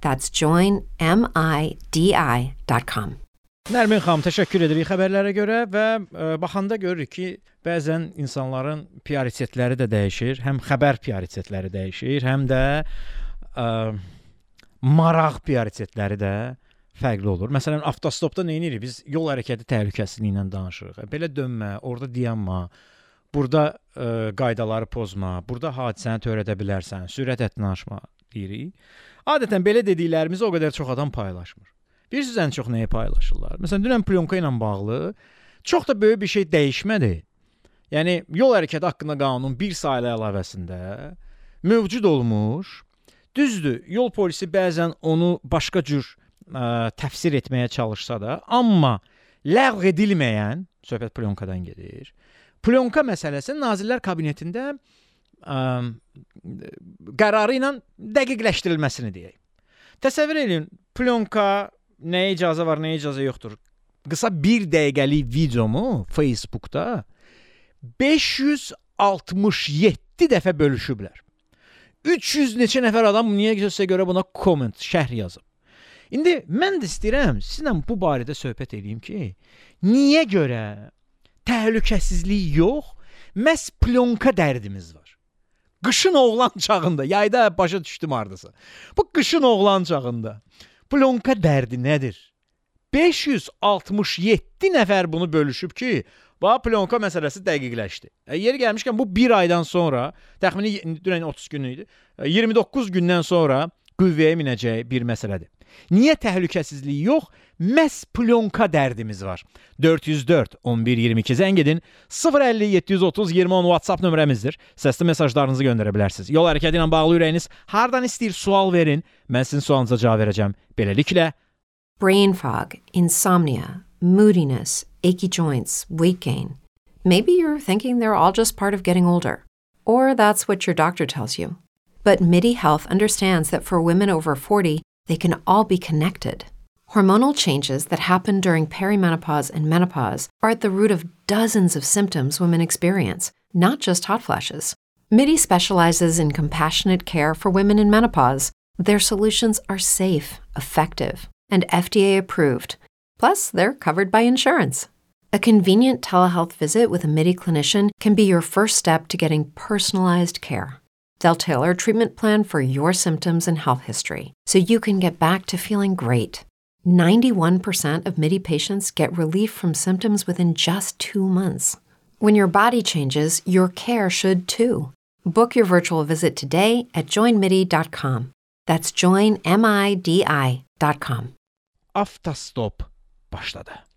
That's joinmidi.com. Nərmin xanım, təşəkkür edirik xəbərlərə görə və ə, baxanda görürük ki, bəzən insanların prioritetləri də dəyişir. Həm xəbər prioritetləri dəyişir, həm də ə, maraq prioritetləri də fərqli olur. Məsələn, avtostopda nə edirik? Biz yol hərəkəti təhlükəsizliyi ilə danışırıq. Belə dönmə, orada dayanma. Burada ə, qaydaları pozma, burada hadisəni törədə bilərsən, sürət həddindən aşma deyirik. Adətən belə dediklərimizi o qədər çox adam paylaşmır. Bilirsiniz ən çox nəyi paylaşırlar? Məsələn, dünən plyonka ilə bağlı çox da böyük bir şey dəyişmədi. Yəni yol hərəkəti haqqında qanun 1 saylı əlavəsində mövcud olmuş. Düzdür, yol polisi bəzən onu başqa cür ə, təfsir etməyə çalışsa da, amma ləğv edilməyən söhbət plyonkadan gedir. Plyonka məsələsi Nazirlər Kabinetində ə, qərarı ilə dəqiqləşdirilməsini deyək. Təsəvvür edin, plyonka nəyə icazə var, nəyə icazə yoxdur. Qısa 1 dəqiqəlik videomu Facebookda 567 dəfə bölüşüblər. 300 neçə nəfər adam niyə gözsə görə buna komment, şərh yazıb. İndi mən də istəyirəm sizinlə bu barədə söhbət edeyim ki, niyə görə təhlükəsizlik yox, məhz plyonka dərdimiz var. Qışın oğlan çağında, yayda başa düşdüm hardasa. Bu qışın oğlan çağında Plonka dərdi nədir? 567 nəfər bunu bölüşüb ki, bax plonka məsələsi dəqiqləşdi. E, yeri gəlmişkən bu 1 aydan sonra, təxmini dünən 30 gün idi. 29 gündən sonra qüvvəyə minəcəyi bir məsələdir. Niyə təhlükəsizlik yox, məhz plyonka dərdimiz var. 404 11 22 zəng edin. 050 730 20 10 WhatsApp nömrəmizdir. Səsli mesajlarınızı göndərə bilərsiniz. Yol hərəkəti ilə bağlı ürəyiniz hardan istəyir sual verin. Mən sizin sualınıza cavab verəcəm. Beləliklə Brain fog, insomnia, moodiness, achy joints, weight gain. Maybe you're thinking they're all just part of getting older, or that's what your doctor tells you. But MIDI Health understands that for women over 40, they can all be connected. Hormonal changes that happen during perimenopause and menopause are at the root of dozens of symptoms women experience, not just hot flashes. MIDI specializes in compassionate care for women in menopause. Their solutions are safe, effective, and FDA approved. Plus, they're covered by insurance. A convenient telehealth visit with a MIDI clinician can be your first step to getting personalized care. They'll tailor a treatment plan for your symptoms and health history so you can get back to feeling great. 91% of MIDI patients get relief from symptoms within just two months. When your body changes, your care should too. Book your virtual visit today at joinmidi.com. That's joinmidi.com. Автостоп başladı.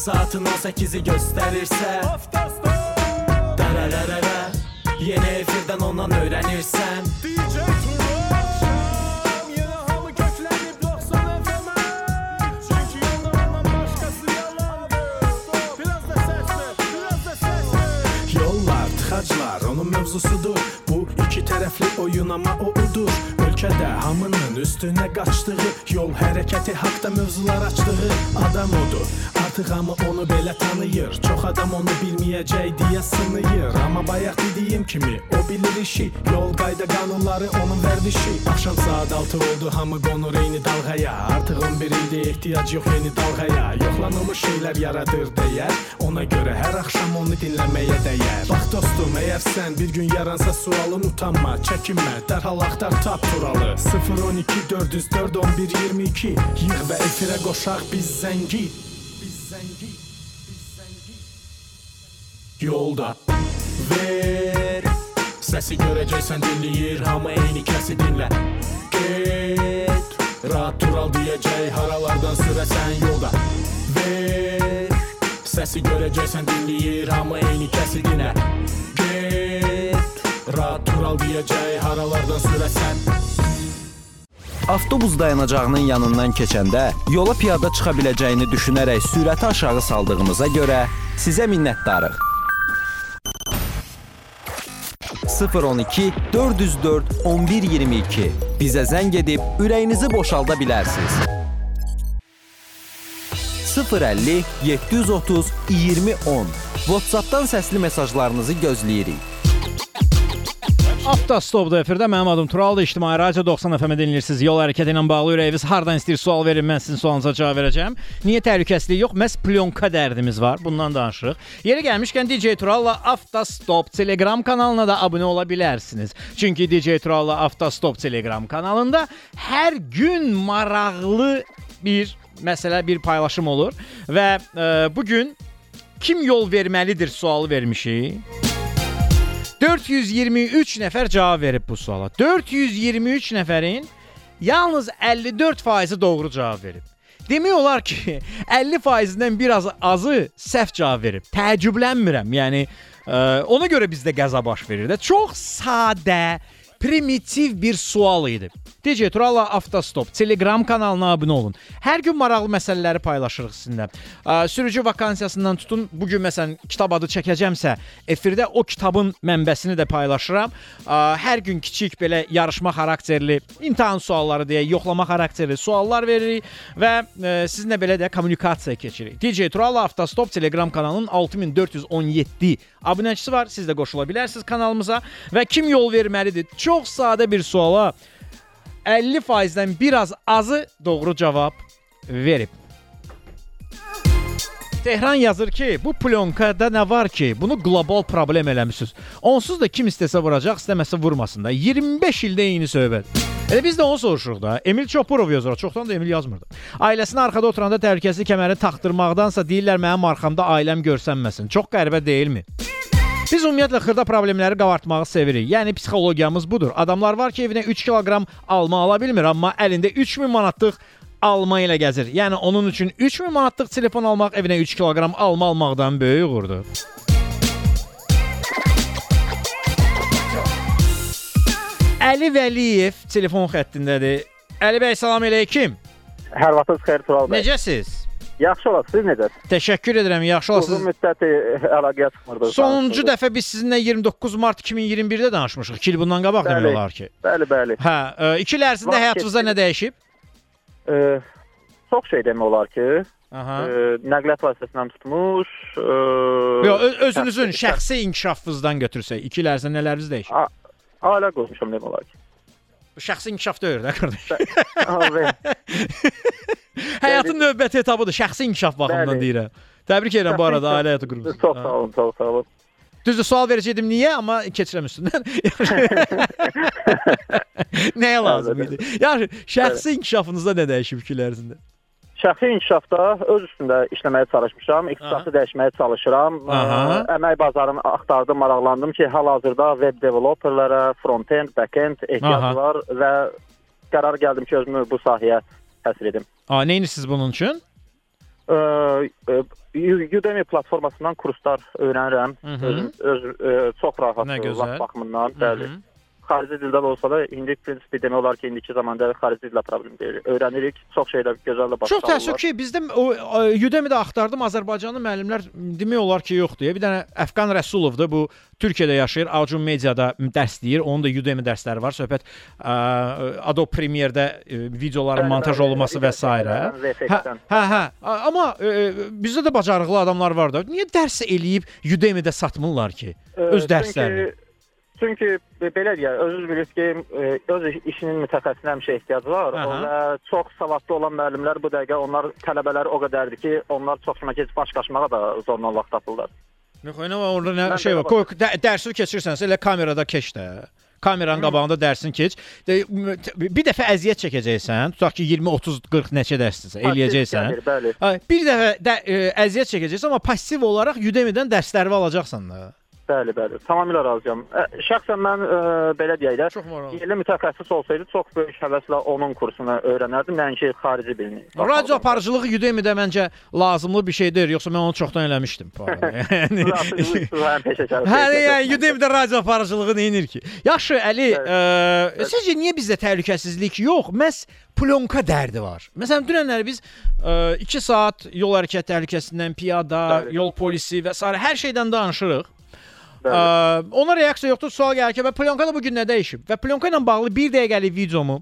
Saatin 18'i gösterirse. Derelere Yeni efirden ondan öğrenirsen DJ Yine hamı köklenip 90 FM'e Çünkü yanlarından başkası yalandı Biraz da sesli, biraz da sesli Yollar, tıxaclar onun mövzusudur Bu iki tərəfli oyun ama o udur. Ölkədə hamının üstünə qaçdığı Yol hərəkəti haqda mövzular açdığı Adam odur, Artıq hamı onu belə tanıyır. Çox adam onu bilməyəcək deyə sınıyır. Amma bayaq dediyim kimi o bilir işi. Yol qayda qanunları onun vərdişi. Axşam saat 6 oldu, hamı qonur eyni dalğaya. Artıq 11 ildir ehtiyac yox yeni dalğaya. Yoxlanılmış şeylər yaradır dəyər. Ona görə hər axşam onu dinləməyə dəyər. Bax dostum, əgər sən bir gün yaransa sualın utanma, çəkinmə, dərhal axtar tap turalı. 012 404 11 22 yığ və efirə qoşaq. Biz zəngi. Yolda. Ver. Səsi görəcəksən dinləyir Hamı eyni kəsi dinlə Get Rahat tural deyəcək Haralardan sürəsən yolda. Ver. Səsi görəcəksən dinləyir Hamı eyni kəsi dinlə Get Rahat tural deyəcək Haralardan sürəsən Avtobus dayanacağının yanından keçəndə yola piyada çıxa biləcəyini düşünərək sürəti aşağı saldığımıza görə sizə minnətdarıq. 012 404 1122 bizə zəng edib ürəyinizi boşalda bilərsiniz. 050 730 2010 WhatsApp-dan səsli mesajlarınızı gözləyirik. Avtostopda efirdə mənim adım Turaldır. İctimai Radio 90 FM-ə dinləyirsiniz. Yol hərəkəti ilə bağlı ürəyiniz hardan istəyir sual verin, mən sizin sualınıza cavab verəcəm. Niyə təhlükəsizlik yox? Məhz plyonka dərdimiz var. Bundan danışırıq. Yeri gəlmişkən DJ Turalla Avtostop Telegram kanalına da abunə ola bilərsiniz. Çünki DJ Turalla Avtostop Telegram kanalında hər gün maraqlı bir məsələ, bir paylaşım olur və e, bu gün kim yol verməlidir sualı vermişik. 423 nəfər cavab verib bu suala. 423 nəfərin yalnız 54%-i doğru cavab verib. Demək olar ki, 50%-dən biraz azı səhv cavab verib. Təəccüblənmirəm. Yəni ə, ona görə bizdə qəza baş verir də. Çox sadə, primitiv bir sual idi. DJ Turalla Avtostop Telegram kanalına abunə olun. Hər gün maraqlı məsələləri paylaşırıq sizinlə. Sürücü vakansiyasından tutun, bu gün məsələn kitab adı çəkəcəmsə, efirdə o kitabın mənbəsini də paylaşıram. Hər gün kiçik belə yarışma xarakterli imtahan sualları deyə yoxlama xarakterli suallar veririk və sizinlə belə də kommunikasiya keçirik. DJ Turalla Avtostop Telegram kanalının 6417 abunəçisi var. Siz də qoşula bilərsiniz kanalımıza və kim yol verməlidir? Çox sadə bir suala 50%-dən biraz azı doğru cavab verib. Tehran yazır ki, bu plyonkada nə var ki, bunu qlobal problem eləmisiniz. Onsuz da kim istəsə vuracaq, istəməsə vurmasın da. 25 ildə eyni söhbət. Elə biz də onu soruşuruq da. Emil Çopurov yazır. Çoxdan da Emil yazmırdı. Ailəsinə arxada oturanda təhlükəsizlik kəməri taxdırmaqdansa deyirlər mənim arxamda ailəm görsənməsin. Çox qəribə deyilmi? Biz ümumiyyətlə xırda problemləri qabartmağı sevirik. Yəni psixologiyamız budur. Adamlar var ki, evinə 3 kiloqram alma ala bilmir, amma əlində 3000 manatlıq alma ilə gəzir. Yəni onun üçün 3000 manatlıq telefon almaq evinə 3 kiloqram alma almaqdan böyük uğurdur. Əli Vəliyev telefon xəttindədir. Əli bəy salam əleykum. Hər vaxtınız xeyir Tural bəy. Necəsiz? Yaxşı olasınız, siz necəsiz? Təşəkkür edirəm. Yaxşı Uzun olasınız. müddət e, əlaqəyə çıxmırdınız. Sonuncu dəfə biz sizinlə 29 mart 2021-də danışmışıq. 2 il bundan qabaq Bəli. demək olar ki. Bəli, bəli. Hə, 2 il ərzində Vaxt həyatınızda nə dəyişib? E, çox şey demək olar ki, Aha. e, nəqliyyat vasitəsindən tutmuş, e, Yox, öz- özünüzün şəxsi- inkişafınızdan götürsək, 2 il ərzində nələriniz dəyişib? Ailə qurmuşam demək olar ki. Bu şəxsi inkişaf deyil də qardaş. Həyatın növbəti etabıdır, şəxsi inkişaf baxımından deyirəm. Təbrik edirəm bu arada ailə həyatı qurmusunuz. Çox sağ olun, çox sağ olun. Düzdür, sual verəcəydim niyə, amma keçirəm üstündən. Nəyə lazım idi? Yəni şəxsi inkişafınızda nə dəyişib 2 il ərzində? Şəxsi inkişafda öz üstündə işləməyə çalışmışam, ixtisası dəyişməyə çalışıram. Aha. Əmək bazarını axtardım, maraqlandım ki, hal-hazırda web developerlərə, front-end, back-end ehtiyac Aha. var və qərar gəldim ki, özümü bu sahəyə həsr edim. A, nə edirsiniz bunun üçün? Ə, ə, Udemy platformasından kurslar öyrənirəm. Mhm. Özüm öz ə, çox rahat vaxt baxımından, bəli. Mhm. Xarici dildə də olsa da indi prinsipi demək olar ki, indiki zamanda xarici dillə problem deyil. Öyrənirik, çox şeylər gözəl də başa Çox təəssüf ki, bizdə o Udemy-də axtardım, Azərbaycanlı müəllimlər demək olar ki, yoxdur. Bir dənə Əfqan Rəsulovdur, bu Türkiyədə yaşayır, Acun Mediada dərs deyir. Onun da Udemy dərsləri var. Söhbət ə, Adobe Premiere-də ə, videoların montaj olunması və s. Hə, hə, hə. A- Amma ə, bizdə də bacarıqlı adamlar var da. Niyə dərs eləyib Udemy-də satmırlar ki? Öz dərslərini. Çünki, çünki be- belə deyək, özünüz bilirsiniz ki, e, öz iş- işinin mütəxəssisinə həmişə ehtiyac var. Aha. Və çox savadlı olan müəllimlər bu dəqiqə onlar tələbələr o qədərdir ki, onlar çox kimi baş qaçmağa da zorlanlıq tapırlar. Yox, nə var orada nə Mən şey var. Qoy də, dərsi keçirsənsə elə kamerada keç də. Kameranın qabağında dərsini keç. De, bir dəfə əziyyət çəkəcəksən. Tutaq ki 20, 30, 40 neçə dərsdirsə eləyəcəksən. Gəlir, Bir dəfə də, ə, əziyyət çəkəcəksən, amma passiv olaraq Udemy-dən dərsləri alacaqsan da. Bəli, bəli. Tamamilə razıyam. Ə, şəxsən mən ə, belə deyək də, yerli mütəxəssis olsaydı çox böyük həvəslə onun kursunu öyrənərdim, nəinki xarici birini. Radio aparıcılıq Udemy-də məncə lazımlı bir şey deyil, yoxsa mən onu çoxdan eləmişdim. yəni. Hə, yəni Udemy-də radio aparıcılığı neyinir ki? Yaxşı, Əli, ə, sizcə niyə bizdə təhlükəsizlik yox? Məs plyonka dərdi var. Məsələn, dünənlər biz 2 saat yol hərəkət təhlükəsindən, piyada, Bəli. yol polisi və s. hər şeydən danışırıq. Ə, ona reaksiya yoxdur. Sual gəlir ki, və plyonka da bu gün nə dəyişib? Və plyonka ilə bağlı 1 dəqiqəlik videomu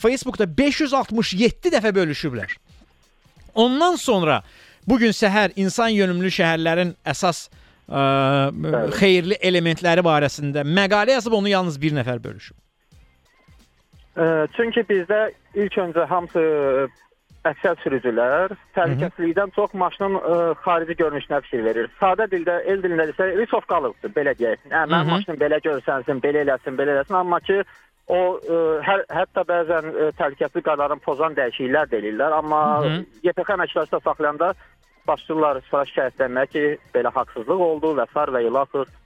Facebookda 567 dəfə bölüşüblər. Ondan sonra bu gün səhər insan yönümlü şəhərlərin əsas ə, xeyirli elementləri barəsində məqalə yazıb onu yalnız bir nəfər bölüşüb. Ə, Çünki bizdə ilk öncə hamısı əksər sürücülər təhlükəsizlikdən çox maşının ə, xarici görünüşünə fikir verir. Sadə dildə, el dilində isə risovkalıqdır, belə deyək. Hə, Hı mən hı. maşını belə görsənsin, belə eləsin, belə eləsin, amma ki o ə, hər hətta bəzən ə, təhlükəsizlik qaydalarını pozan dəyişikliklər də eləyirlər, amma Hı hı. YPX əməkdaşları saxlayanda başlayırlar sonra şikayətlənməyə ki, belə haqsızlıq oldu və sar və ilaxır.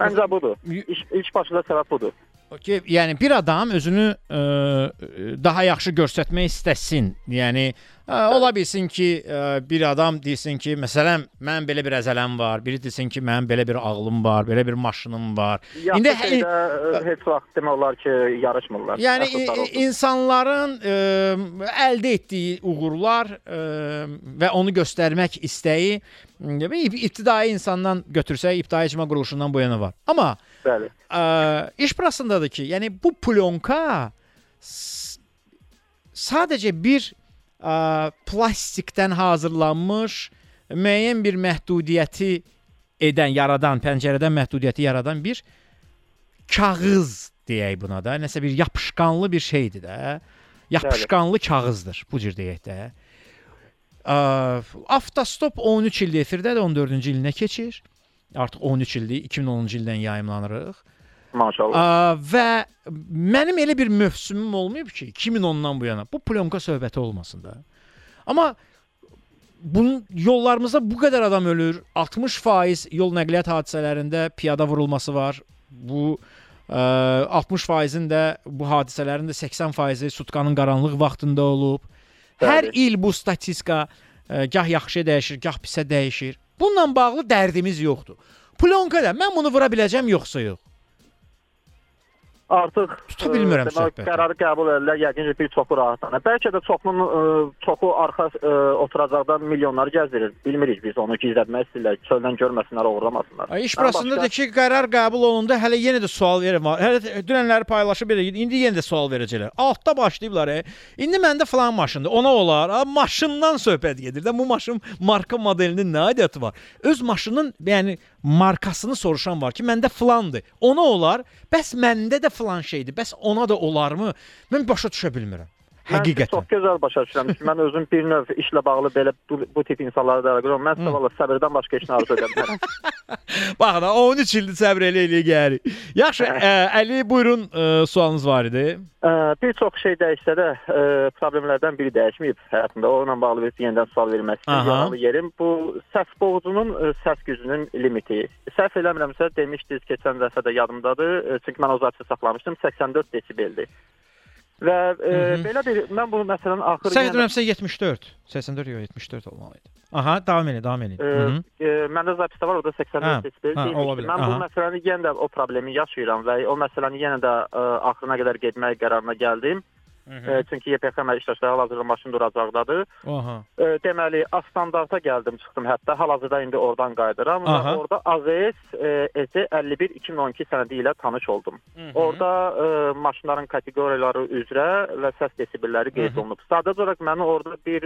Məncə budur. İlk, ilk başlıca səbəb budur. Okay, yəni bir adam özünü ə, daha yaxşı göstərmək istəsin. Yəni ə, ola bilsin ki, ə, bir adam desin ki, məsələn, mən belə bir əzələm var, biri desin ki, mənim belə bir ağlım var, belə bir maşınım var. Yaxşı İndi şeydə ə, heç vaxt demək olar ki, yarışmırlar. Yəni insanların ə, əldə etdiyi uğurlar ə, və onu göstərmək istəyi ibtidai insandan götürsək, ibtidai icma quruluşundan bu yana var. Amma Bəli. Ə, iş burasındadır ki, yəni bu plyonka sadəcə bir ə, plastikdən hazırlanmış müəyyən bir məhdudiyyəti edən, yaradan, pəncərədən məhdudiyyəti yaradan bir kağız deyək buna da, nəsə bir yapışqanlı bir şeydir də. Yapışqanlı kağızdır, bu cür deyək də. Ə, Avtostop 13 ildir efirdədir, 14-cü ilinə keçir. Artıq 13 ildir, 2010-cu ildən yayımlanırıq. Maşallah. Və mənim elə bir mövsümüm olmayıb ki, 2010-dan bu yana bu plyonka söhbəti olmasın da. Amma bunun yollarımızda bu qədər adam ölür. 60% yol nəqliyyat hadisələrində piyada vurulması var. Bu ə, 60%-in də bu hadisələrin də 80%-i sutkanın qaranlıq vaxtında olub. Hər il bu statistika ə, gah yaxşı dəyişir, gah pisə dəyişir. Bununla bağlı dərdimiz yoxdur. Plyonka da mən bunu vura biləcəm yoxsa yox? Artıq Tuta bilmirəm demək, söhbəti. Qərarı qəbul edirlər, yəqin ki, bir çoxu rahatlanır. Bəlkə də çoxunun ə, çoxu arxa ə, oturacaqdan milyonları gəzdirir. Bilmirik biz onu gizlətmək istəyirlər. Çöldən görməsinlər, oğurlamasınlar. Ay, iş burasındadır başqa- ki, qərar qəbul olundu. Hələ yenə də sual verir. Hələ dünənləri paylaşıb belə indi yenə də sual verəcəklər. Altda başlayıblar. E. İndi məndə falan maşındır. Ona olar. A, maşından söhbət gedir də. Bu maşın marka modelinin nə aidiyyəti var? Öz maşının, yəni markasını soruşan var ki, məndə filandır. Ona olar. Bəs məndə də filan şeydir. Bəs ona da olarmı? Mən başa düşə bilmirəm. Mən Həqiqətən. çox gözəl başa düşürəm. Çünki mən özüm bir növ işlə bağlı belə bu, bu tip insanlara da görürəm. Mən sizə valla səbirdən başqa heç nə arzu edəmirəm. Bax da 13 ildir səbr elə elə gəlir. Yaxşı, ə, Əli buyurun, ə, sualınız var idi. Ə, bir çox şey dəyişsə də ə, problemlərdən biri dəyişməyib həyatımda. Onunla bağlı bir yenidən sual vermək istəyirəm. Yerim bu səs boğucunun ə, səs gücünün limiti. Səhv eləmirəmsə demişdiniz keçən dəfə də yadımdadır. Çünki mən o zadı saxlamışdım 84 desibeldir. Və e, Hı -hı. belə bir mən bunu məsələn axır Səhv etmirəmsə 74. 84 yox 74 olmalı idi. Aha, davam edin, davam edin. e, Hı -hı. e, məndə zapisdə var, 84 hə, deyilmiş. ola bilər, Mən bu aha. məsələni yenə də o problemi yaşayıram və o məsələni yenə də ə, axırına qədər getmək qərarına gəldim. Hı E, çünki YPX əməkdaşları hal-hazırda maşın duracaqdadır. Aha. E, deməli, A standarta gəldim, çıxdım hətta. Hal-hazırda indi oradan qayıdıram Aha. orada AZS e, EC 51 2012 sənədi ilə tanış oldum. Hı -hı. Orada ə, maşınların kateqoriyaları üzrə və səs desibelləri qeyd olunub. Sadəcə olaraq məni orada bir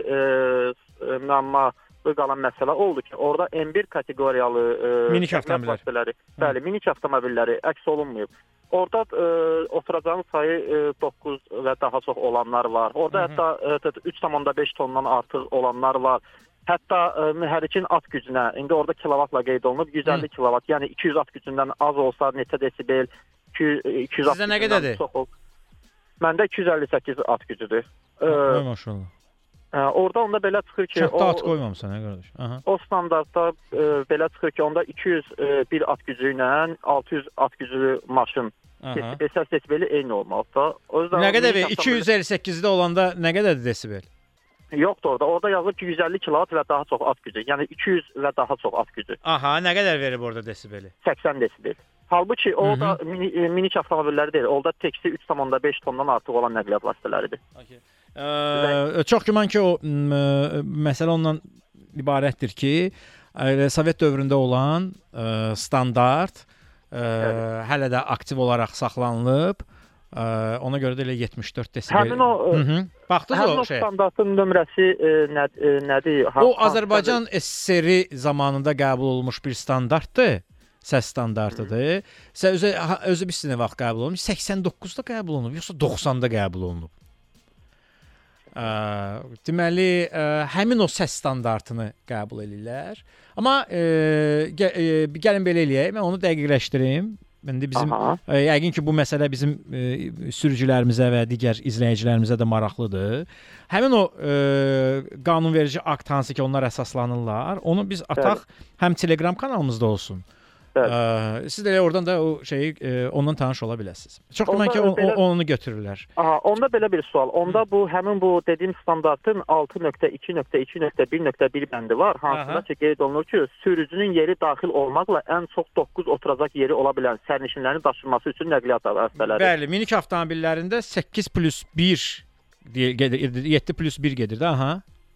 müəmma qalan məsələ oldu ki, orada M1 kateqoriyalı ə, Minik xidmət avtomobillər. vasitələri, bəli, minik avtomobilləri əks olunmayıb. Orada ə, oturacağın sayı ə, 9 və daha çox olanlar var. Hı. hətta ə, 3.5 tondan artıq olanlar var. Hətta ə, mühərrikin at gücünə, indi orada kilovatla qeyd olunub 150 Hı. kilovat, yəni 200 at gücündən az olsa neçə desibel, 200 200 at Sizdə nə qədərdir? çox Məndə 258 at gücüdür. Ə, Ay maşallah. ə, orada onda belə çıxır ki, Çox da at qoymamısan hə qardaş. Aha. o standartda ə, belə çıxır ki, onda 201 at gücü ilə 600 at güclü maşın Aha. səs desibeli eyni olmalıdır. O yüzden Nə qədər minik ver? avtomobil- 258-də olanda nə qədərdir desibel? Yoxdur orada. Orada yazılıb ki, 150 kilovat və daha çox at gücü. Yəni 200 və daha çox at gücü. Aha, nə qədər verib orada desibeli? 80 desibel. Halbuki orada mini, e, minik avtomobilləri deyil. Orada teksi 3.5 tondan artıq olan nəqliyyat vasitələridir. Okay. Ə, çox güman ki, o m, məsələ ondan ibarətdir ki, ə, Sovet dövründə olan ə, standart ə, hələ də aktiv olaraq saxlanılıb. Ə, ona görə də elə 74 desibel. Həmin o, ə. Baxdınız Həmin o şey? standartın nömrəsi e, nə, e, nədir? Ha- O Azərbaycan SSR zamanında qəbul olunmuş bir standartdır. Səs standartıdır. Sə özü özü bir sinə vaxt qəbul olunmuş. 89-da qəbul olunub, yoxsa 90-da qəbul olunub? Deməli, həmin o səs standartını qəbul eləyirlər. Amma gəlin belə eləyək. Mən onu dəqiqləşdirim. İndi bizim Aha. Ə, Yəqin ki, bu məsələ bizim ə, sürücülərimizə və digər izləyicilərimizə də maraqlıdır. Həmin o ə, qanunverici akt hansı ki, onlar əsaslanırlar, onu biz ataq həm Telegram kanalımızda olsun. Ə, siz də elə oradan da o şeyi ə, ondan tanış ola bilərsiniz. Çox güman ki, o, o, belə- onu götürürlər. Aha, onda belə bir sual. Onda bu həmin bu dediyim standartın 6.2.2.1.1 bəndi var. Hansında ki qeyd olunur ki, sürücünün yeri daxil olmaqla ən çox 9 oturacaq yeri ola bilən sərnişinlərin daşınması üçün nəqliyyat vasitələri. Bəli, minik avtomobillərində 8 plus 1 deyə- gedir, 7 plus 1 gedir də, aha.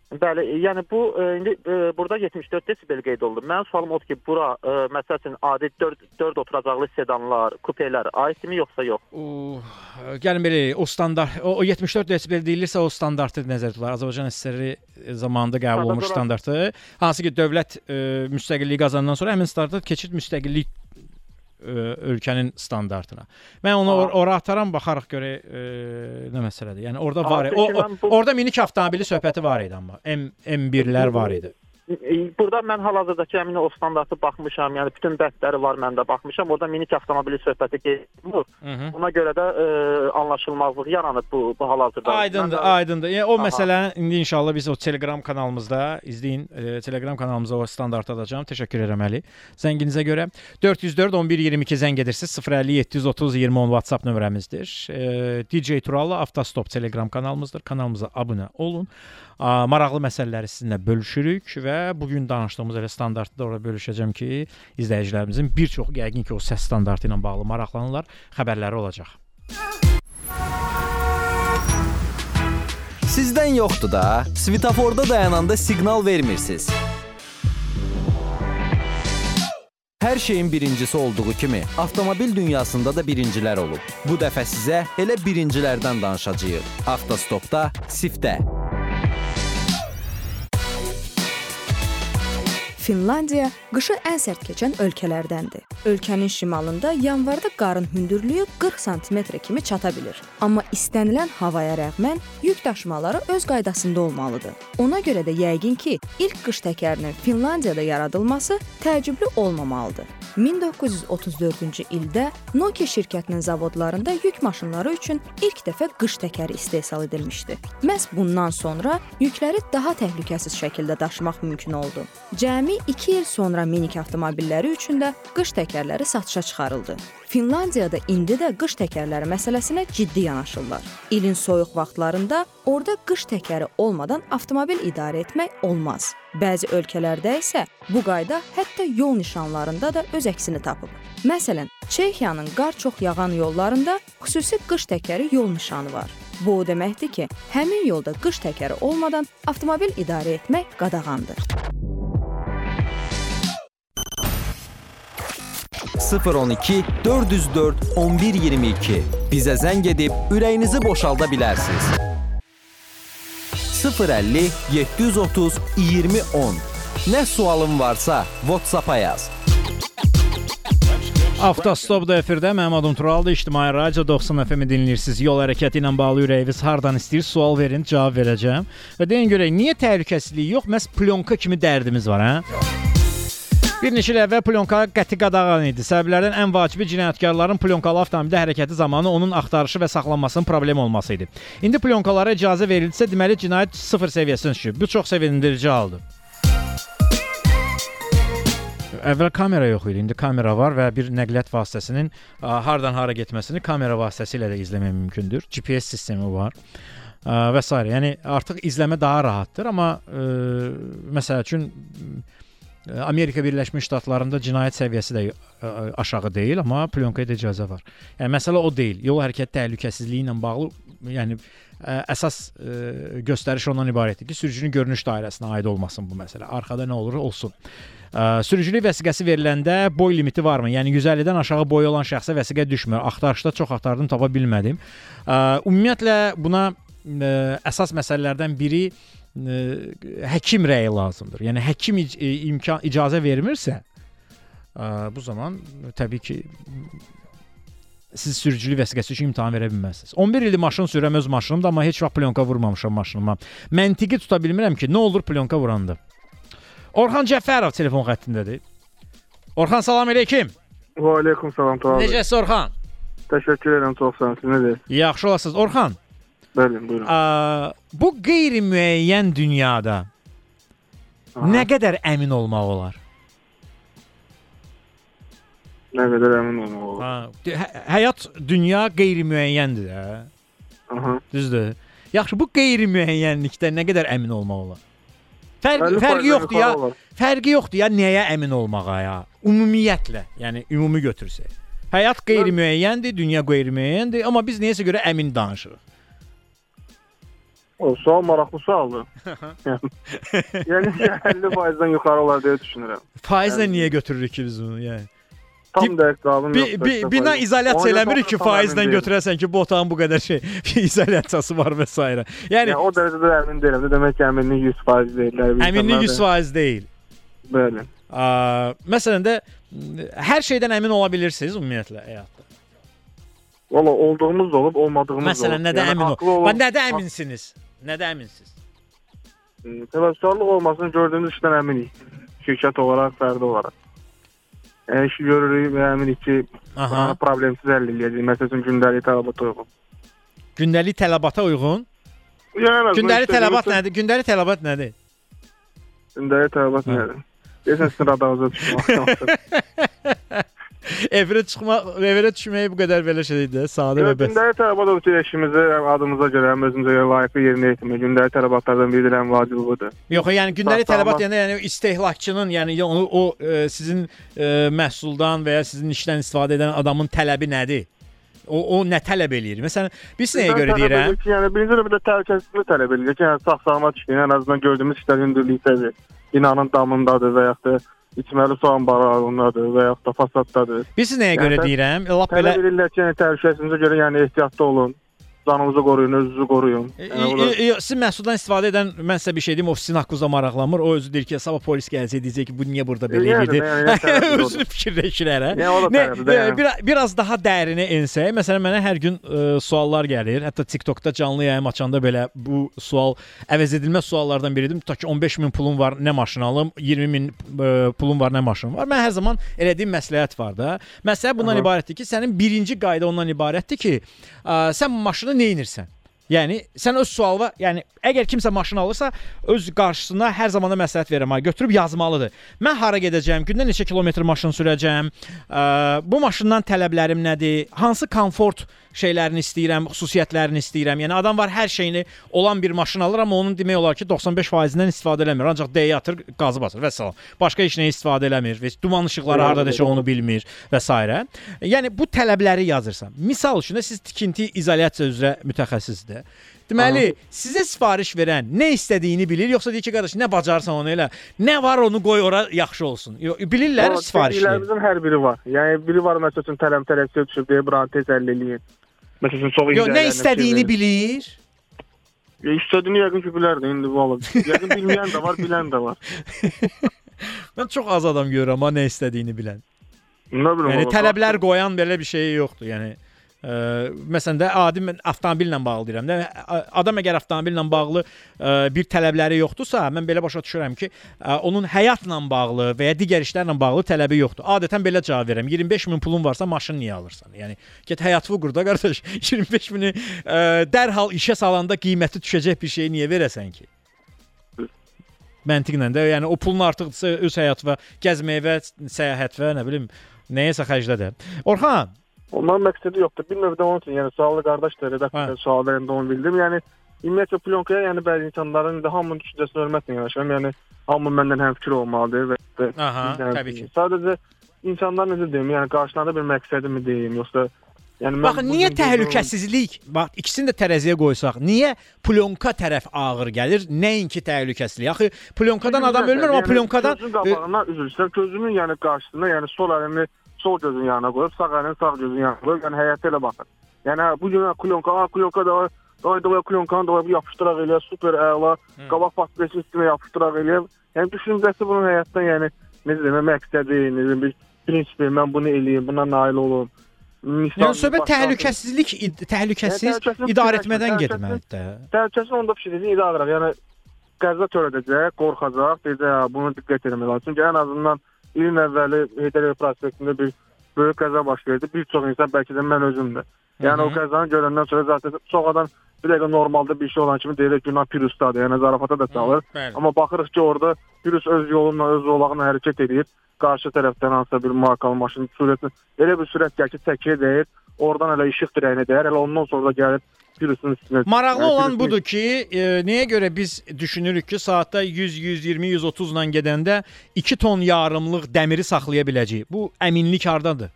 Bəli, yəni bu e, indi e, burada 74 desibel qeyd olundu. Mənim sualım odur ki, bura e, məsəl üçün adi 4 4 oturacaqlı sedanlar, kupelər aidmi yoxsa yox? O gəlin belə o standart o, o 74 desibel deyilirsə o standartı nəzərdə tutular. Azərbaycan SSR zamanında qəbul olunmuş Standart standartı. Hansı ki dövlət e, müstəqilliyi qazanandan sonra həmin standart keçid müstəqillik e, ölkənin standartına. Mən onu or ora ataram baxarıq görə e, nə məsələdir. Yəni orada var idi. O, o orada minik avtomobili söhbəti var idi amma. M M1-lər var idi. Burada mən hal-hazırdakı həmin o standartı baxmışam. Yəni bütün bəndləri var məndə baxmışam. Orada minik avtomobili söhbəti. Mhm. Ona görə də e, anlaşılmazlıq yaranıb bu, bu hal-hazırda. Aydındır, Mən aydındır. Yəni o Aha. məsələ indi inşallah biz o Telegram kanalımızda izləyin. E, Telegram kanalımıza o standart atacağam. Təşəkkür edirəm Əli. Zənginizə görə 404 11 22 zəng edirsiniz. 050 730 20 10 WhatsApp nömrəmizdir. E, DJ Turalla Avtostop Telegram kanalımızdır. Kanalımıza abunə olun. A, maraqlı məsələləri sizinlə bölüşürük və bu gün danışdığımız elə standartı da orada bölüşəcəm ki, izləyicilərimizin bir çoxu yəqin ki, o səs standartı ilə bağlı maraqlanırlar. Xəbərləri olacaq. Sizdən yoxdur da. Svetoforda dayananda siqnal vermirsiniz. Hər şeyin birincisi olduğu kimi, avtomobil dünyasında da birincilər olub. Bu dəfə sizə elə birincilərdən danışacağıq. Avtostopda, Sifdə. Finlandiya qışı ən sərt keçən ölkələrdəndir. Ölkənin şimalında yanvarda qarın hündürlüyü 40 sm kimi çata bilir. Amma istənilən havaya rəğmən yük daşımaları öz qaydasında olmalıdır. Ona görə də yəqin ki, ilk qış təkərinin Finlandiyada yaradılması təəccüblü olmamalıdır. 1934-cü ildə Nokia şirkətinin zavodlarında yük maşınları üçün ilk dəfə qış təkəri istehsal edilmişdi. Məhz bundan sonra yükləri daha təhlükəsiz şəkildə daşımaq mümkün oldu. Cəmi 2 il sonra minik avtomobilləri üçün də qış təkərləri satışa çıxarıldı. Finlandiyada indi də qış təkərləri məsələsinə ciddi yanaşırlar. İlin soyuq vaxtlarında orada qış təkəri olmadan avtomobil idarə etmək olmaz. Bəzi ölkələrdə isə bu qayda hətta yol nişanlarında da öz əksini tapıb. Məsələn, Çexiyanın qar çox yağan yollarında xüsusi qış təkəri yol nişanı var. Bu o deməkdir ki, həmin yolda qış təkəri olmadan avtomobil idarə etmək qadağandır. 012 404 1122 bizə zəng edib ürəyinizi boşalda bilərsiniz. 050 730 2010 Nə sualın varsa WhatsApp-a yaz. Avtostop da efirdə mənim adım Turaldır. İctimai Radio 90 FM-i dinləyirsiniz. Yol hərəkəti ilə bağlı ürəyiniz hardan istəyir sual verin, cavab verəcəm. Və deyin görək, niyə təhlükəsizlik yox, məhz plyonka kimi dərdimiz var, hə? Bir neçə il əvvəl plyonka qəti qadağan idi. Səbəblərdən ən vacibi cinayətkarların plyonkalı avtomobildə hərəkəti zamanı onun axtarışı və saxlanmasının problem olması idi. İndi plyonkalara icazə verilsə, deməli cinayət sıfır səviyyəsinə düşüb. Bu çox sevindirici haldır. Əvvəl kamera yox idi. İndi kamera var və bir nəqliyyat vasitəsinin hardan hara getməsini kamera vasitəsilə də izləmək mümkündür. GPS sistemi var və s. Yəni artıq izləmə daha rahatdır, amma ə, məsəl üçün Amerika Birləşmiş Ştatlarında cinayət səviyyəsi də aşağı deyil, amma plyonkaya da icazə var. Yəni məsələ o deyil. Yol hərəkəti təhlükəsizliyi ilə bağlı, yəni ə, əsas ə, göstəriş ondan ibarətdir ki, sürücünün görünüş dairəsinə aid olmasın bu məsələ. Arxada nə olur olsun. Ə, sürücülük vəsiqəsi veriləndə boy limiti varmı? Yəni 150-dən aşağı boyu olan şəxsə vəsiqə düşmür. Axtarışda çox axtardım, tapa bilmədim. Ə, ümumiyyətlə buna ə, əsas məsələlərdən biri ə, həkim rəyi lazımdır. Yəni həkim ic imkan icazə vermirsə, bu zaman təbii ki siz sürücülük vəsiqəsi üçün imtahan verə bilməzsiniz. 11 ildir maşın sürürəm öz maşınımda, amma heç vaxt plyonka vurmamışam maşınıma. Məntiqi tuta bilmirəm ki, nə olur plyonka vuranda. Orxan Cəfərov telefon xəttindədir. Orxan salam əleykum. Və aleykum salam. Necəsiz Orxan? Təşəkkür edirəm çox sağ olun. Siz necəsiz? Yaxşı olasınız. Orxan, Bəli, buyurun. ə, bu qeyri-müəyyən dünyada Aha. nə qədər əmin olmaq olar? Nə qədər əmin olmaq olur. Ha, hə- həyat dünya qeyri-müəyyəndir də. Aha. Düzdür? Yaxşı, bu qeyri-müəyyənlikdə nə qədər əmin olmaq olar? Fərq Bəlli fərqi yoxdur ya. olar. Fərqi yoxdur ya nəyə əmin olmağa ya. Ümumiyyətlə, yəni ümumi götürsək. Həyat qeyri-müəyyəndir, dünya qeyri-müəyyəndir, amma biz nəyəsə görə əmin danışırıq. O sual maraqlı sualdır. yəni 50%-dən yuxarı olar deyə düşünürəm. Faizlə Yəni- niyə götürürük ki biz bunu? Yəni Tam Bi- dəqiq cavabım bir, yoxdur. bir, işte bina faiz. izolyasiya Ona eləmirik ki, tam əmin faizlə deyiləm. götürəsən ki, bu otağın bu qədər şey izolyasiyası var və s. Yəni Yəni o dərəcədə əmin deyiləm. də Demək ki, əminlik 100% deyil. əminlik 100% deyil. Bəli. Ə, məsələn də m, hər şeydən əmin ola bilirsiniz ümumiyyətlə həyatda. Valla olduğumuz da olub, olmadığımız da olub. Məsələn, nədə Yəni əmin ol? haqlı olub- Bax nədə əminsiniz? Nədə əminsiniz? Hmm, Təvəkküllük olmasını gördüyümüz işdən əminik. Şirkət olaraq, fərdi olaraq. Yəni işi görürük və əminik ki, Aha. problemsiz həll edəcəyik. Məsələn, gündəlik tələbata uyğun. Gündəlik tələbata uyğun. Yəni Gündəlik tələbat nədir? Gündəlik tələbat nədir? Gündəlik tələbat nədir? Deyəsən sizin radarınıza düşmək. Evrə çıxmaq, evrə düşmək bu qədər belə şey deyil də, sadə və bəs. Gündəlik tələbat işimizi adımıza görə, özümüzə görə layiqli yerinə yetirmək. Gündəlik tələbatlardan biridir, ən vacibi budur. Yox, yəni gündəlik tələbat yəni, yəni istehlakçının, yəni onu o e, sizin e, məhsuldan və ya sizin işdən istifadə edən adamın tələbi nədir? O o nə tələb eləyir? Məsələn, biz nəyə görə deyirəm? ki, Yəni birinci növbədə təhlükəsizlik tələb edir ki, yəni sağ-salamat işləyin, ən azından gördüyümüz işlər hündürlükdədir. Binanın damındadır və yaxud da içməli su anbarlarındadır və yaxud da fasaddadır. Biz nəyə Yəni görə deyirəm? Lap belə Tələb edirlər ki, yəni təhlükəsizliyinizə görə yəni ehtiyatlı olun. Canınızı qoruyun, özünüzü qoruyun. E, Yəni, Siz məhsuldan istifadə edən mən sizə bir şey deyim, o sizin haqqınızda maraqlanmır. O özü deyir ki, sabah polis gəlsə deyəcək ki, bu niyə burada belə idi? yəni, yəni, Özünü. Yəni, tərəfli də, e, bir, biraz daha dərinə ensək, məsələn mənə hər gün e, suallar gəlir. Hətta TikTokda canlı yayım açanda belə bu sual əvəz edilməz suallardan biridir. Tutaq ki 15 min pulum var, nə maşın alım? 20 min e, pulum var, nə maşın var? Mən hər zaman elədiyim məsləhət var da. Məsələ bundan Aha. ibarətdir ki, sənin birinci qayda ondan ibarətdir ki, ə, sən maşını nə edirsən? Yəni sən öz sualına, yəni əgər kimsə maşın alırsa, öz qarşısına hər zaman da məsləhət verirəm. ha, Götürüb yazmalıdır. Mən hara gedəcəm, gündə neçə kilometr maşın sürəcəm, ə, bu maşından tələblərim nədir, hansı komfort şeylərini istəyirəm, xüsusiyyətlərini istəyirəm. Yəni adam var hər şeyini olan bir maşın alır, amma onun demək olar ki 95%-dən istifadə eləmir. Ancaq D-yə atır, qazı basır və salam. Başqa heç nə istifadə eləmir və duman işıqları hardadır, onu bilmir və s. Yəni bu tələbləri yazırsan. Misal üçün də siz tikinti izolyasiya üzrə mütəxəssisdir. Deməli, sizə sifariş verən nə istədiyini bilir, yoxsa deyir ki, qardaş, nə bacarsan onu elə, nə var onu qoy ora yaxşı olsun. Yo, bilirlər O sifarişi. Dediklərimizin hər biri var. Yəni biri var məsəl üçün tələm tələbçi düşüb deyə buranı tez əldə eləyin. Məsəl üçün çox Yo, nə istədiyini bilir. Ya, istədiyini yəqin ki bilərdi indi valla. Yəqin bilməyən də var, bilən də var. Mən çox az adam görürəm amma nə istədiyini bilən. Nə bilim. Yəni valla. tələblər qoyan belə bir şey yoxdur. Yəni ə, məsələn də adi mən avtomobillə bağlı deyirəm də ə, adam əgər avtomobillə bağlı ə, bir tələbləri yoxdursa, mən belə başa düşürəm ki, ə, onun həyatla bağlı və ya digər işlərlə bağlı tələbi yoxdur. Adətən belə cavab verirəm. 25 min pulun varsa maşın niyə alırsan? Yəni get həyatını qur da qardaş. 25 mini ə, dərhal işə salanda qiyməti düşəcək bir şeyi niyə verəsən ki? Məntiqlə də, yəni o pulun artıqsa öz həyat və gəzməyə və səyahət və nə bilim nəyəsə xərclə də. Orxan, Onların məqsədi yoxdur. Bir növdə onun üçün, yəni suallı qardaşdır, redaktor Hə. sual verəndə onu bildim. Yəni ümumiyyətlə plonkaya yəni bəzi insanların da hamının düşüncəsini hörmətlə yanaşıram. Yəni hamı məndən həmfikir olmalıdır və, Aha, yəni, təbii ki. Sadəcə insanlar necə deyim, yəni qarşılarında bir məqsədi mi deyim, yoxsa yəni Baxın, niyə təhlükəsizlik? Bax, ikisini də tərəziyə qoysaq, niyə plyonka tərəf ağır gəlir, nəinki təhlükəsizlik? Axı plyonkadan adam ölmür, amma Yəni, plyonkadan gözün qabağına istəyirəm, gözünün yəni qarşısına, yəni sol əlini sol gözün yanına qoyub, sağ əlini sağ gözün yanına qoyub, yəni həyətə elə baxır. Yəni bu gün plyonka, ha plyonka da. Davay davay plyonkanı da var, bu yapışdıraq elə, super əla. Qabaq paspesi üstünə yapışdıraq elə. Yəni düşüncəsi bunun həyatdan yəni necə deyim, məqsədi, necə bir prinsipi, mən bunu eləyim, buna nail olum. Misal, Yəni söhbət təhlükəsizlik, təhlükəsiz Yəni, təhlükəsizlik idarə etmədən təhlükəsizlik- getməlidir. Təhlükəsiz onda fikirləşir, idarə edir. Yəni qəza törədəcək, qorxacaq, deyəcək, "Ha, bunu diqqət etmək lazım." Çünki ən azından ilin əvvəli Heydər prospektində bir böyük qəza baş verdi. Bir çox insan bəlkə də mən özüm də. Yəni o qəzanı görəndən sonra zaten çox adam bir dəqiqə normalda bir şey olan kimi deyir, günah pirusdadır. Yəni zarafata da çalır. Bəli. Amma baxırıq ki, orada virus öz yolunla, öz zolağına hərəkət edir. Qarşı tərəfdən hansısa bir markalı maşın sürətini elə bir sürət gəlir ki, təkiyə dəyir. Oradan elə işıq dirəyinə dəyər. Elə ondan sonra da gəlir virusun üstünə. Maraqlı Yəni, olan budur ki, e, nəyə görə biz düşünürük ki, saatda 100, 120, 130 ilə gedəndə 2 ton yarımlıq dəmiri saxlaya biləcəyik. Bu əminlik hardadır?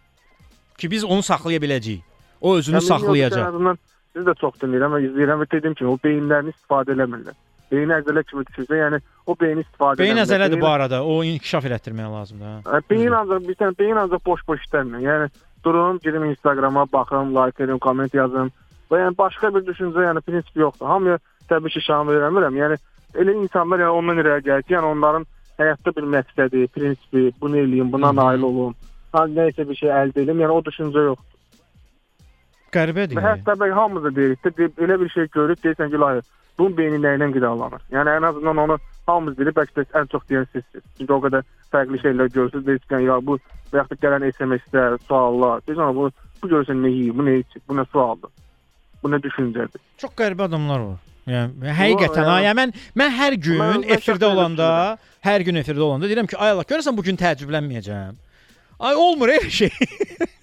Ki biz onu saxlaya biləcəyik. O özünü Yəni, saxlayacaq. azından Siz də çox və izləyirəm və dediyim kimi o beyinlərini istifadə eləmirlər. Beyni əzələ kimi düşürsə, yəni o beyni istifadə Beyin əzələdir bu arada. O inkişaf elətdirmək lazımdır. ha. Ə, Beyin ancaq bir tane beyin ancaq boş-boş işləmir. Yəni durum, girim Instagrama, baxım, like edim, komment yazım. Və yəni başqa bir düşüncə, yəni prinsip yoxdur. Hamıya təbii ki, şan vermirəm. Yəni elə insanlar yəni ondan irəli gəlir ki, yəni onların həyatda bir məqsədi, prinsipi, bunu eləyim, buna nail olum. Ha nəsə bir şey əldə edim. Yəni o düşüncə yoxdur. Qəribədir. Və hətta bəlkə hamımız da deyirik də, elə bir şey görüb deyirsən ki, layə, bunun beyni nə ilə qidalanır? Yəni ən azından onu hamımız bilir, bəlkə də ən çox deyən sizsiniz. Çünki o qədər fərqli şeylər görürsüz, deyirsən ya bu və yaxud da gələn SMS-lər, suallar, deyirsən bu bu görürsən nə yeyir, bu nə içir, bu nə sualdır, bu nə düşüncədir. Çox qəribə adamlar var. Yəni həqiqətən ha, yəni- mən mən hər gün efirdə olanda, hər gün efirdə olanda deyirəm ki, ay Allah, görəsən bu gün təəccüblənməyəcəm. Ay olmur elə şey.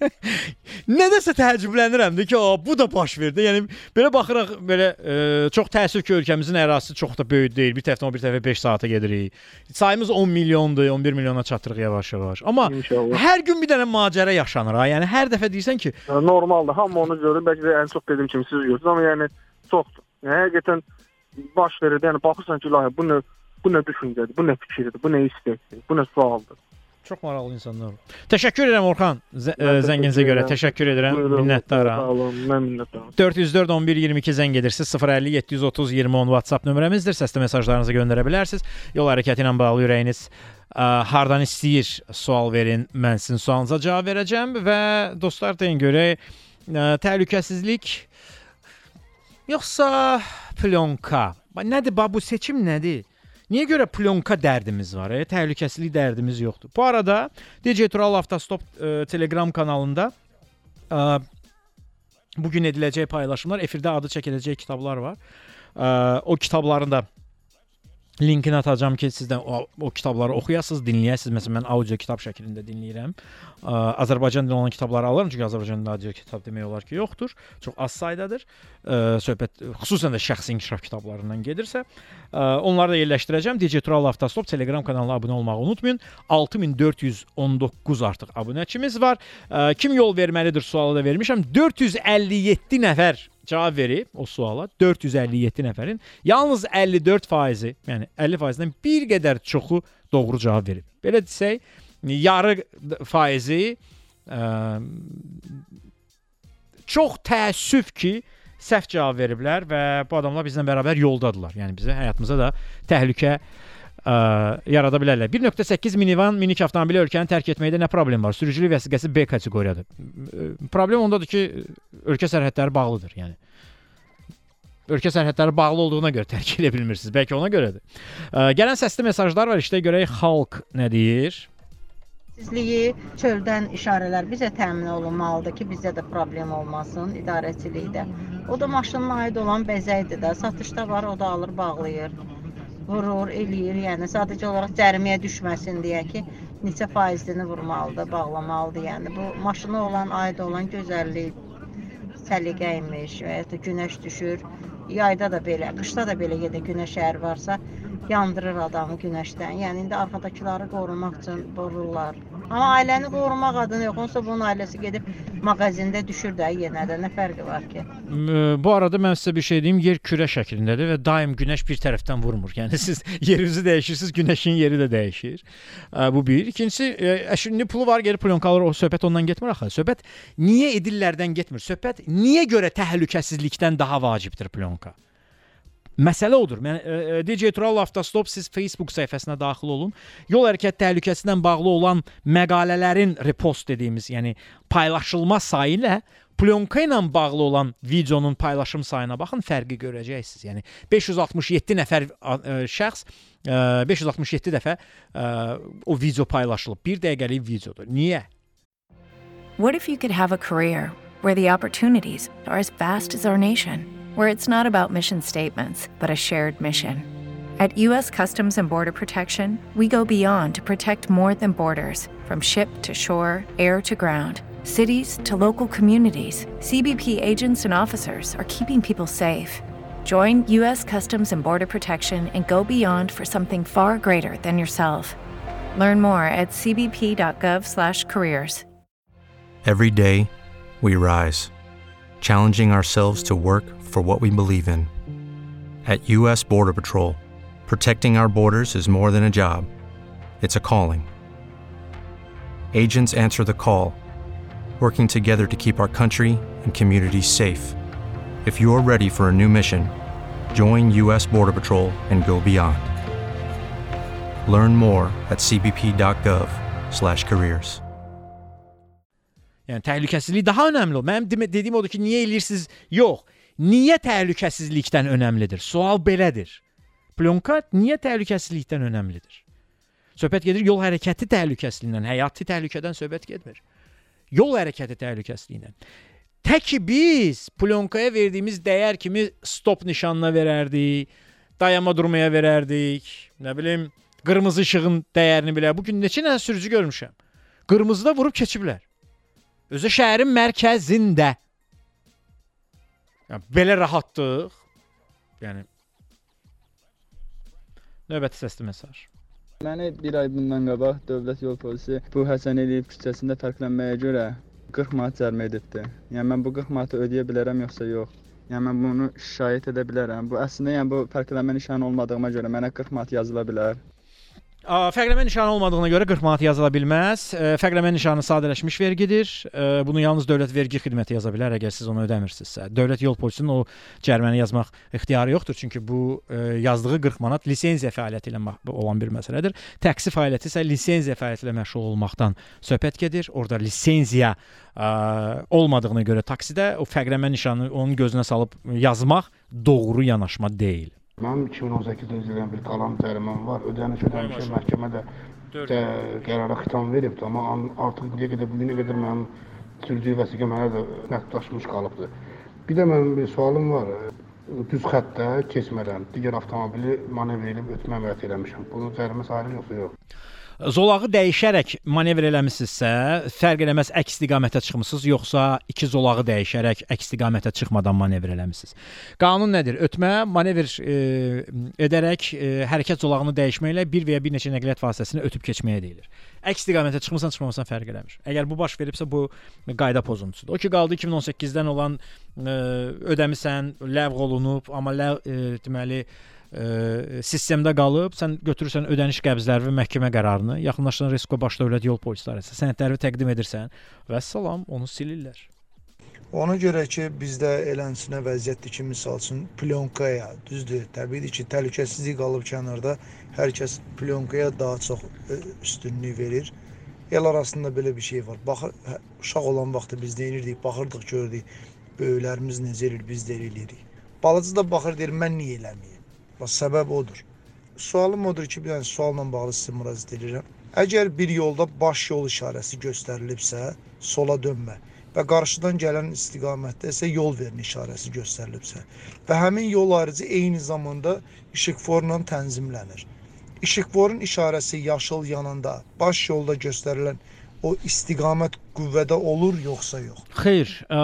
Nədəsə təəccüblənirəm də ki, a, bu da baş verdi. Yəni belə baxıraq belə e, çox təəssüf ki, ölkəmizin ərazisi çox da böyük deyil. Bir tərəfdən o bir tərəfə 5 saata gedirik. Sayımız 10 milyondur, 11 milyona çatdırıq yavaş-yavaş. Amma İnşallah. hər gün bir dənə macəra yaşanır ha. Yəni hər dəfə deyirsən ki, normaldır. Hamı onu görür. Bəlkə də ən çox dediyim kimi siz görürsüz, amma yəni çoxdur. Yəni həqiqətən baş verir. Yəni baxırsan ki, layə bu nə bu nə düşüncədir, bu nə fikirdir, bu nə istəkdir, bu nə sualdır. Çox maraqlı insanlar. Təşəkkür edirəm Orxan zə- ə, zənginizə görə. Təşəkkür edirəm. Minnətdaram. Sağ olun, mən minnətdaram. 404 11 22 zəng edirsiniz. 050 730 20 10 WhatsApp nömrəmizdir. Səsli mesajlarınızı göndərə bilərsiniz. Yol hərəkəti ilə bağlı ürəyiniz ə, hardan istəyir sual verin. Mən sizin sualınıza cavab verəcəm və dostlar deyin görək ə, təhlükəsizlik yoxsa plyonka? Ba- Nədir bu seçim nədir? Niyə görə plyonka dərdimiz var? E? Təhlükəsizlik dərdimiz yoxdur. Bu arada DJ Tural Avtostop ə, Telegram kanalında ə, bu gün ediləcək paylaşımlar, efirdə adı çəkiləcək kitablar var. Ə, o kitabların da linkini atacağam ki, siz də o, o kitabları oxuyasınız, dinləyəsiniz. Məsələn, mən audio kitab şəklində dinləyirəm. Ə, Azərbaycan dilində olan kitabları alıram çünki Azərbaycan dilində audio kitab demək olar ki, yoxdur. Çox az saydadır. Ə, söhbət xüsusən də şəxsi inkişaf kitablarından gedirsə, ə, onları da yerləşdirəcəm. Tural Avtostop Telegram kanalına abunə olmağı unutmayın. 6419 artıq abunəçimiz var. Ə, kim yol verməlidir sualı da vermişəm. 457 nəfər cavab verib o suala. 457 nəfərin yalnız 54 faizi, yəni 50 faizdən bir qədər çoxu doğru cavab verib. Belə desək, yarı faizi ə, çox təəssüf ki, səhv cavab veriblər və bu adamlar bizlə bərabər yoldadılar. Yəni bizə həyatımıza da təhlükə ə, yarada bilərlər. 1.8 minivan minik avtomobili ölkəni tərk etməkdə nə problem var? Sürücülük vəsiqəsi B kateqoriyadır. Problem ondadır ki, ölkə sərhədləri bağlıdır, yəni. Ölkə sərhədləri bağlı olduğuna görə tərk edə bilmirsiniz. Bəlkə ona görədir. Ə, Gələn səsli mesajlar var. İşte görək xalq nə deyir. Sizliyi çöldən işarələr bizə təmin olunmalıdır ki, bizdə də problem olmasın idarəçilikdə. O da maşınına aid olan bəzəkdir də, satışda var, o da alır, bağlayır. Vurur, eləyir, yəni sadəcə olaraq cəriməyə düşməsin deyə ki, neçə faizini vurmalıdır, bağlamalıdır. Yəni bu maşına olan aid olan gözəllik, səliqə imiş və ya da günəş düşür. Yayda da belə, qışda da belə gedə günəş əgər varsa, yandırır adamı günəşdən. Yəni indi arxadakıları qorumaq üçün vururlar. Amma ailəni qorumaq adına yox, onsa bunun ailəsi gedib mağazində düşür də yenə də nə fərqi var ki? Bu arada mən sizə bir şey deyim, yer kürə şəklindədir və daim günəş bir tərəfdən vurmur. Yəni siz yerinizi dəyişirsiniz, günəşin yeri də dəyişir. Bu bir. İkincisi, ə, əşində pulu var, geri plyonkalar o söhbət ondan getmir axı. Söhbət niyə edillərdən getmir? Söhbət niyə görə təhlükəsizlikdən daha vacibdir plyonka? Məsələ odur. Mən ə, ə, DJ Tural Avtostop siz Facebook səhifəsinə daxil olun. Yol hərəkət təhlükəsindən bağlı olan məqalələrin repost dediyimiz, yəni paylaşılma sayı ilə plyonka ilə bağlı olan videonun paylaşım sayına baxın, fərqi görəcəksiniz. Yəni 567 nəfər ə, ə, şəxs ə, 567 dəfə ə, o video paylaşılıb. 1 dəqiqəlik videodur. Niyə? What if you could have a career where the opportunities are as vast as our nation, where it's not about mission statements, but a shared mission? At U.S. Customs and Border Protection, we go beyond to protect more than borders from ship to shore, air to ground, cities to local communities. CBP agents and officers are keeping people safe. Join U.S. Customs and Border Protection and go beyond for something far greater than yourself. Learn more at cbp.gov/careers. Every day, we rise, challenging ourselves to work for what we believe in. At U.S. Border Patrol, protecting our borders is more than a job, it's a calling. Agents answer the call, working together to keep our country and communities safe. If you're ready for a new mission, join U.S. Border Patrol and go beyond. Learn more at cbp.gov/careers. Yəni təhlükəsizlik daha önəmli. Mənim dediyim odur ki, niyə eləyirsiniz? Yox. Niyə təhlükəsizlikdən önəmlidir? Sual belədir. Plyonka niyə təhlükəsizlikdən önəmlidir? Söhbət gedir yol hərəkəti təhlükəsizliyindən, həyati təhlükədən söhbət getmir. Yol hərəkəti təhlükəsizliyindən. Tək ki biz plyonkaya verdiyimiz dəyər kimi stop nişanına verərdik, dayanma durmaya verərdik, nə bilim, qırmızı işığın dəyərini bilər. Bu gün neçə dənə sürücü görmüşəm. Qırmızıda vurub keçiblər. Özü şəhərin mərkəzində. Yəni belə rahatlıq. Yəni növbəti səsli mesaj. Məni bir ay bundan qabaq dövlət yol polisi bu Həsən Əliyev küçəsində fərqlənməyə görə 40 manat cərimə edibdi. Yəni mən bu 40 manatı ödəyə bilərəm yoxsa yox? Yəni mən bunu şikayət edə bilərəm. Bu əslində yəni bu fərqlənmə nişanı olmadığıma görə mənə 40 manat yazıla bilər. A, Fərqləmə nişanı olmadığına görə 40 manat yazıla bilməz. Fərqləmə nişanı sadələşmiş vergidir. Bunu yalnız Dövlət Vergi Xidməti yaza bilər əgər siz onu ödəmirsinizsə. Dövlət Yol Polisinin o cəriməni yazmaq ixtiyarı yoxdur, çünki bu yazdığı 40 manat lisenziya fəaliyyəti ilə olan bir məsələdir. Taksi fəaliyyəti isə lisenziya fəaliyyəti ilə məşğul olmaqdan söhbət gedir. Orda lisenziya ə, olmadığına görə taksidə o fərqləmə nişanı onun gözünə salıb yazmaq doğru yanaşma deyil. Mənim 2018-də üzrələn bir qalan cəriməm var. Ödəniş ödəmişəm. Məhkəmə də qərara xitam veribdi, amma artıq indiyə qədər bu günə qədər mənim sürücü vəsiqə mənə də məhdudlaşmış qalıbdı. Bir də mənim bir sualım var. Düz xəttdə keçmədən digər avtomobili manevr edib ötmə əməliyyatı eləmişəm. Bunun cərimə sayılır yoxsa yox? Zolağı dəyişərək manevr eləmisinizsə, fərq eləməz əks istiqamətə çıxmısınız, yoxsa iki zolağı dəyişərək əks istiqamətə çıxmadan manevr eləmisiniz. Qanun nədir? Ötmə manevr e, edərək e, hərəkət zolağını dəyişməklə bir və ya bir neçə nəqliyyat vasitəsini ötüb keçməyə deyilir. Əks istiqamətə çıxmısan, çıxmamasan fərq eləmir. Əgər bu baş veribsə bu qayda pozuntusudur. O ki qaldı 2018-dən olan e, ödəmisən, ləğv olunub, amma ləğv e, deməli ə, sistemdə qalıb, sən götürürsən ödəniş qəbzləri və məhkəmə qərarını, yaxınlaşan Resko Baş Dövlət Yol Polisi İdarəsi sənədləri təqdim edirsən və salam onu silirlər. Ona görə ki, bizdə eləncə vəziyyətdir ki, misal üçün plyonkaya, düzdür, təbiidir ki, təhlükəsizlik qalıb kənarda, hər kəs plyonkaya daha çox ə, üstünlük verir. El arasında belə bir şey var. Baxır, hə, uşaq olan vaxtı biz nə edirdik, baxırdıq, gördük, böyüklərimiz necə edir, biz də elə eləyirik. Balaca da baxır, deyir, mən niyə eləməyim? Bax, səbəb odur. Sualım odur ki, bir dənə sualla bağlı sizə müraciət edirəm. Əgər bir yolda baş yol işarəsi göstərilibsə, sola dönmə və qarşıdan gələn istiqamətdə isə yol verin işarəsi göstərilibsə və həmin yol ayrıcı eyni zamanda işıqforla tənzimlənir. İşıqforun işarəsi yaşıl yananda baş yolda göstərilən o istiqamət qüvvədə olur yoxsa yox? Xeyr, ə,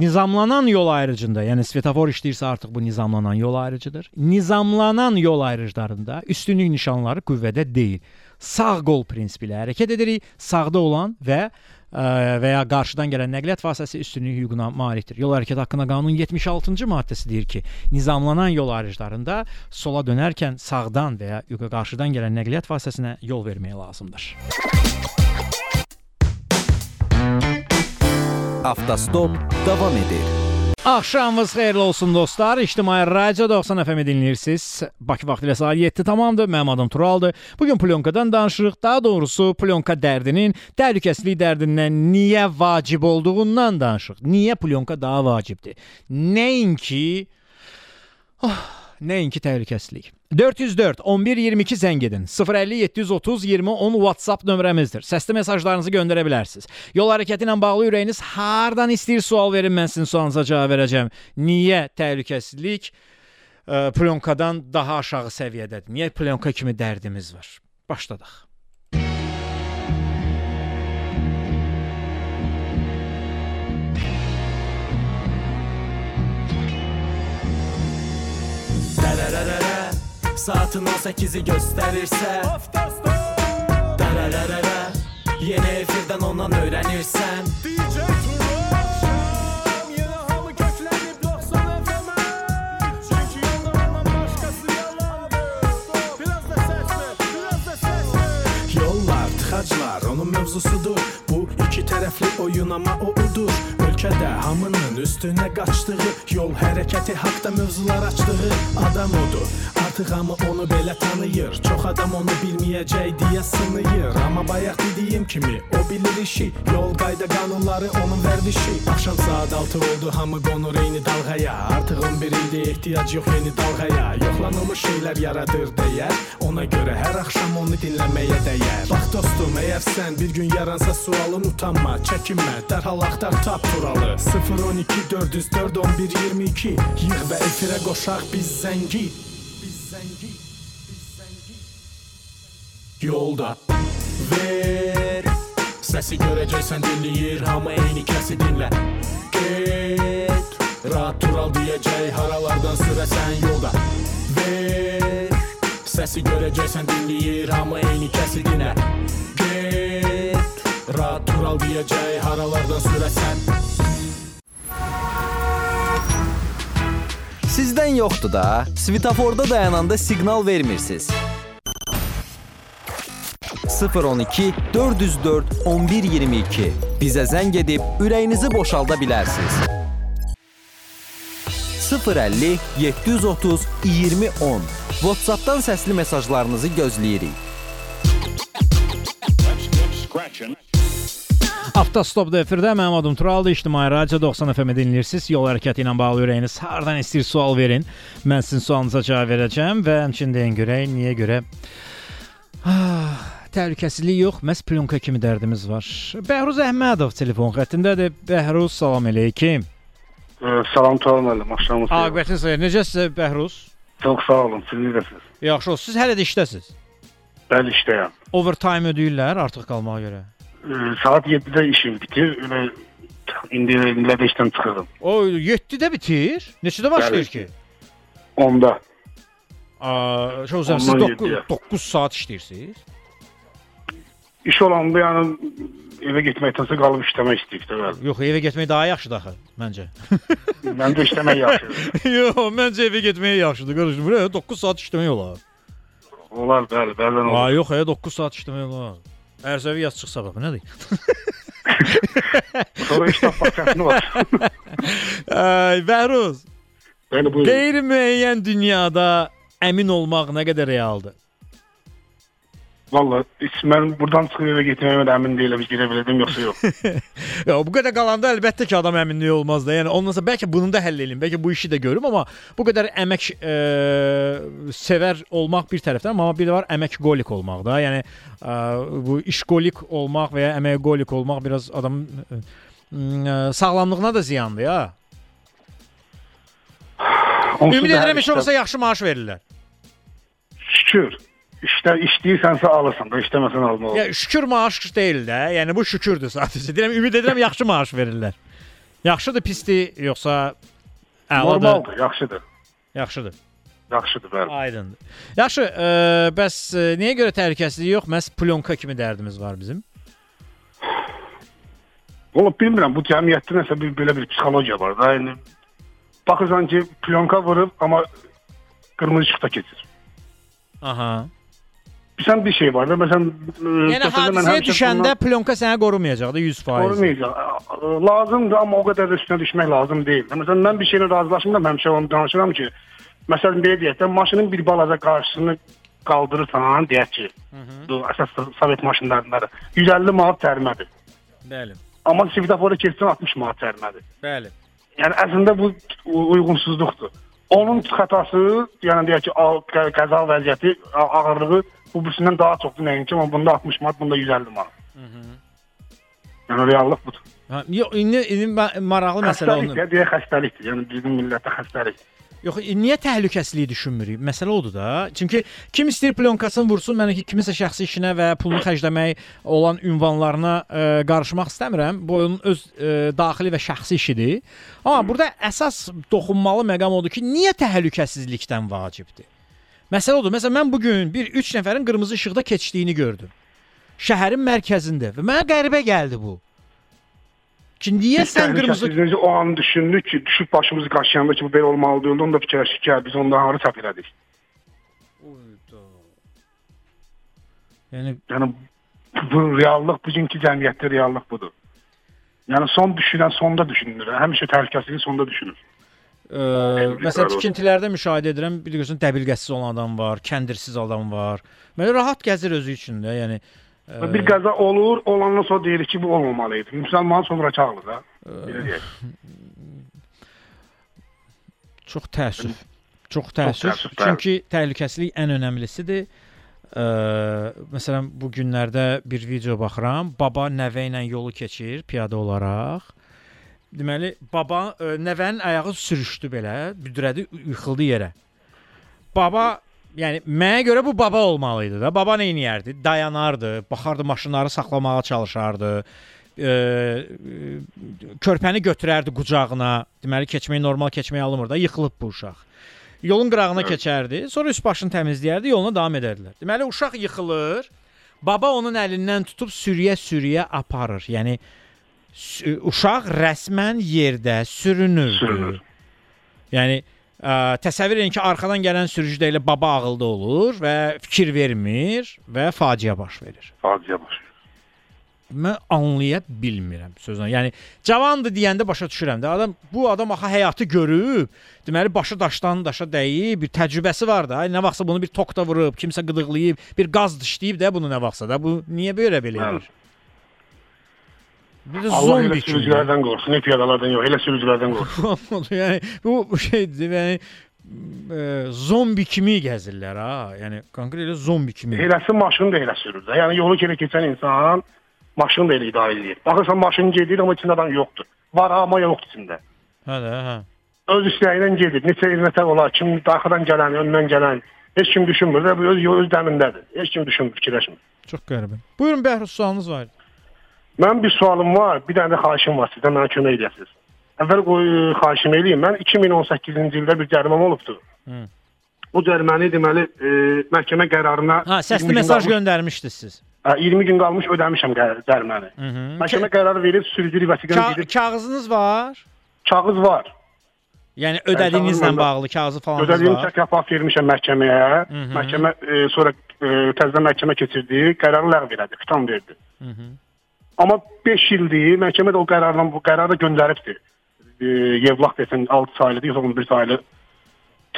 nizamlanan yol ayrıcında, yəni svetofor işləyirsə artıq bu nizamlanan yol ayrıcıdır. Nizamlanan yol ayrıclarında üstünlük nişanları qüvvədə deyil. Sağ qol prinsipi ilə hərəkət edirik. Sağda olan və ə, və ya qarşıdan gələn nəqliyyat vasitəsi üstünlük hüququna malikdir. Yol hərəkəti haqqında qanunun 76-cı maddəsi deyir ki, nizamlanan yol ayrıclarında sola dönərkən sağdan və ya qarşıdan gələn nəqliyyat vasitəsinə yol vermək lazımdır. Avtostop davam edir. Axşamınız xeyirli olsun dostlar. İctimai Radio 90 FM-i dinləyirsiniz. Bakı vaxtı ilə saat 7 tamamdır. Mənim adım Turaldır. Bu gün plyonkadan danışırıq. Daha doğrusu plyonka dərdinin təhlükəsizlik dərdindən niyə vacib olduğundan danışırıq. Niyə plyonka daha vacibdir? Nəinki Oh, nəinki təhlükəsizlik. 404 11 22 zəng edin. 050 730 20 10 WhatsApp nömrəmizdir. Səsli mesajlarınızı göndərə bilərsiniz. Yol hərəkəti ilə bağlı ürəyiniz hardan istəyir sual verin, mən sizin sualınıza cavab verəcəm. Niyə təhlükəsizlik ə, plyonkadan daha aşağı səviyyədədir? Niyə plyonka kimi dərdimiz var? Başladıq. Saatın 18-i göstərirsə Dərərərərə Yeni efirdən ondan öyrənirsən DJ Turan Yenə hamı köklənib 90 FM-ə Çünki yolda ondan başqası yalandır Biraz da səslə, biraz da səslə Yollar, tıxaclar onun mövzusudur Bu iki tərəfli oyun amma o udur. Ölkədə hamının üstünə qaçdığı Yol hərəkəti haqda mövzular açdığı Adam odur, artıq hamı onu belə tanıyır. Çox adam onu bilməyəcək deyə sınıyır. Amma bayaq dediyim kimi o bilir işi. Yol qayda qanunları onun vərdişi. Axşam saat 6 oldu hamı qonur eyni dalğaya. Artıq 11 ildir ehtiyac yox yeni dalğaya. Yoxlanılmış şeylər yaradır dəyər Ona görə hər axşam onu dinləməyə dəyər. Bax dostum, əgər sən bir gün yaransa sualın utanma, çəkinmə. Dərhal axtar tap turalı. 012 404 11 22 Yığ və efirə qoşaq Biz zəngi Yolda. Ver. Səsi görəcəksən dinləyir Hamı eyni kəsi dinlə Get Rahat tural deyəcək Haralardan sürəsən yolda. Ver. Səsi görəcəksən dinləyir Hamı eyni kəsi dinlə Get Rahat tural deyəcək Haralardan sürəsən Sizdən yoxdur da. Svetoforda dayananda siqnal vermirsiniz. 012 404 1122. Bizə zəng edib ürəyinizi boşalda bilərsiniz. 050 730 2010. WhatsApp-dan səsli mesajlarınızı gözləyirik. Avtostopda efirdə mənim adım Turaldır. İctimai Radio 90 FM-i dinləyirsiniz. Yol hərəkəti ilə bağlı ürəyiniz hardan istəyir sual verin. Mən sizin sualınıza cavab verəcəm və həmçinin deyin görək niyə görə ah, təhlükəsizlik yox, məhz plyonka kimi dərdimiz var. Bəhruz Əhmədov telefon xəttindədir. Bəhruz, salam əleykum. Salam Tural müəllim, axşamınız xeyir. Aqibətiniz xeyir. Necəsiz Bəhruz? Çox sağ olun, siz necəsiniz? Yaxşı. Siz hələ də işdəsiz. Bəli, işdəyəm. Overtime ödəyirlər artıq qalmağa görə. Ee, saat 7-də işim bitir. Elə indi də işdən çıxıram. O 7-də bitir. Neçədə başlayır ki? 10-da. Aa, şu siz Ondan 9, yediyə. 9 saat işləyirsiniz. İş olanda yəni evə getməkdənsə qalıb işləmək istəyir də. Yox, evə getmək daha yaxşıdır axı, məncə. Məncə işləmək yaxşıdır. Yox, məncə evə getmək yaxşıdır. Qardaşım, buraya 9 saat işləmək olar. Olar, bəli, bəzən olur. Aa, yox, ya 9 saat işləmək olar. Ərzəvi yaz çıxsa bax, nədir? Sonra iş tapmaq çətin var. Ay, Bəhruz. Bəli, buyurun. Qeyri-müəyyən dünyada əmin olmaq nə qədər realdır? Vallahi heç mən buradan çıxıb evə getməyimə də əmin deyiləm, girə biləcəm yoxsa yox. Ya bu qədər qalanda əlbəttə ki, adam əminliyi olmaz da. Yəni ondan sonra bəlkə bunu da həll eləyim, bəlkə bu işi də görüm, amma bu qədər əmək e, sevər olmaq bir tərəfdən, amma bir də var əmək qolik olmaq da. Yəni e, bu işqolik olmaq və ya əmək qolik olmaq biraz adamın e, e, sağlamlığına da ziyandır ya. Ümid edirəm heç olmasa yaxşı maaş verirlər. Şükür. İşdə işləyirsənsə alırsan da, işləməsən alma. Ya şükür maaş deyil də. Yəni bu şükürdür sadəcə. Deyirəm ümid edirəm yaxşı maaş verirlər. Yaxşıdır, pisdir, yoxsa əladır? Normaldır, yaxşıdır. Yaxşıdır. Yaxşıdır, bəli. Aydındır. Yaxşı, ə, bəs ə, niyə görə təhlükəsizlik yox? Məs plyonka kimi dərdimiz var bizim. Valla bilmirəm, bu cəmiyyətdə nəsə bir belə bir psixologiya var da. Yəni baxırsan ki, plyonka vurub, amma qırmızı işıqda keçir. Aha. Bilsən bir şey var da, məsələn, e, Yəni hadisəyə düşəndə bundan- plyonka səni qorumayacaq da 100%. Olmayacaq. Lazımdır, amma o qədər də üstünə düşmək lazım deyil. Məsələn, mən bir şeylə razılaşmıram, həmişə onu danışıram ki, məsələn, belə deyək də, maşının bir balaca qarşısını qaldırırsan, deyək ki, bu əsas Sovet maşınlarında 150 manat cərimədir. Bəli. Amma svetoforu keçsən 60 manat cərimədir. Bəli. Yəni əslində bu uyğunsuzluqdur. Onun xətası, yəni deyək ki, qəza vəziyyəti, ağırlığı bu birisindən daha çoxdur nəinki, amma bunda 60 manat, bunda 150 manat. Yəni reallıq budur. Ha, yox, indi, indi ma- maraqlı məsələ Xəstəlik onu. də deyə xəstəlikdir. Yəni bizim millətdə xəstəlik. Yox, e, niyə təhlükəsizliyi düşünmürük? Məsələ odur da. Çünki kim istəyir plyonkasını vursun, mən ki, kimisə şəxsi işinə və pulunu xərcləmək olan ünvanlarına ə, qarışmaq istəmirəm. Bu onun öz ə, daxili və şəxsi işidir. Amma burada əsas toxunmalı məqam odur ki, niyə təhlükəsizlikdən vacibdir? Məsələ odur. Məsələn, mən bu gün bir 3 nəfərin qırmızı işıqda keçdiyini gördüm. Şəhərin mərkəzində və mənə qəribə gəldi bu. Ki niyə sən qırmızı Təhlükəsizliyi o an düşündük ki, düşüb başımızı qaşıyanda ki, bu belə olmalı deyildi. Onu da fikirləşdik ki, hə, biz ondan harı çap elədik. Yəni Yəni bu reallıq, bugünkü cəmiyyətdə reallıq budur. Yəni son düşünən sonda düşünür. Həmişə təhlükəsizliyi sonda düşünür. Ə, məsələn tikintilərdə müşahidə edirəm, bilirsən dəbilqəsiz olan adam var, kəndirsiz adam var. Belə rahat gəzir özü üçün də, yəni Və bir qəza olur, olandan sonra deyirik ki, bu olmamalı idi. Müsəlman sonra çağırır da. Belə deyək. çox təəssüf. Çox təəssüf. təəssüf, bəli. Çünki təhlükəsizlik ən önəmlisidir. Ə, məsələn bu günlərdə bir video baxıram. Baba nəvə ilə yolu keçir piyada olaraq. Deməli, baba ə, nəvənin ayağı sürüşdü belə, büdrədi, yıxıldı yerə. Baba Yəni mənə görə bu baba olmalı idi da. Baba nə edərdi? Dayanardı, baxardı maşınları saxlamağa çalışardı. E, körpəni götürərdi qucağına. Deməli keçməyi normal keçməyi almır da, yıxılıb bu uşaq. Yolun qırağına keçərdi, sonra üst başını təmizləyərdi, yoluna davam edərdilər. Deməli uşaq yıxılır. Baba onun əlindən tutub sürüyə-sürüyə aparır. Yəni uşaq rəsmən yerdə sürünürdü. Sürünür. Yəni Ə, təsəvvür edin ki, arxadan gələn sürücü də elə baba ağılda olur və fikir vermir və faciə baş verir. Faciə baş. Mən anlaya bilmirəm sözlə. Yəni cavandır deyəndə başa düşürəm də. Adam bu adam axı həyatı görüb, deməli başı daşdan daşa dəyib, bir təcrübəsi var da. Nə vaxtsa bunu bir tokda vurub, kimsə qıdıqlayıb, bir qaz dişləyib də bunu nə vaxtsa da. Bu niyə belə belə edir? Bir də Allah elə kimi. sürücülərdən qorusun, ne piyadalardan yox, elə sürücülərdən qorusun. yəni bu şeydir, yəni e, zombi kimi gəzirlər ha. Yəni konkret elə zombi kimi. Eləsi maşını da elə sürür də. Yəni yolu keçə keçən insan maşını da elə idarə edir. Baxırsan maşın gedir amma içində adam yoxdur. Var amma yoxdur içində. Hə də, hə. Öz istəyindən gedir. Neçə il nətər olar, kim arxadan gələn, öndən gələn, heç kim düşünmür bu öz öz dəmindədir. Heç kim düşünmür, fikirləşmir. Çox qəribə. Buyurun Bəhruz sualınız var. Mənim bir sualım var, bir dənə də xahişim var sizdən, mənə kömək edəsiniz. Əvvəl qoy xahişimi eləyim. Mən 2018-ci ildə bir cəriməm olubdu. Hı. Bu cəriməni deməli e, məhkəmə qərarına Ha, səsli 20 gün mesaj qalmış- göndərmişdiniz siz. Hə, 20 gün qalmış ödəmişəm cəriməni. Məhkəmə qərarı verib sürücü vəsiqəni Ka gedib kağızınız var? kağız var. Yəni ödədiyinizlə kağızım bağlı kağızı falan Ödədiyim var. təkaffulat vermişəm məhkəməyə. Hı hı. Məhkəmə e, sonra e, təzədən məhkəmə keçirdi, qərarı ləğv elədi, xitam verdi. Hı -hı. Amma 5 ildir məhkəmə də o qərarla bu qərarı göndəribdi. E, Yevlax desin 6 saylıdır, yoxsa 11 saylı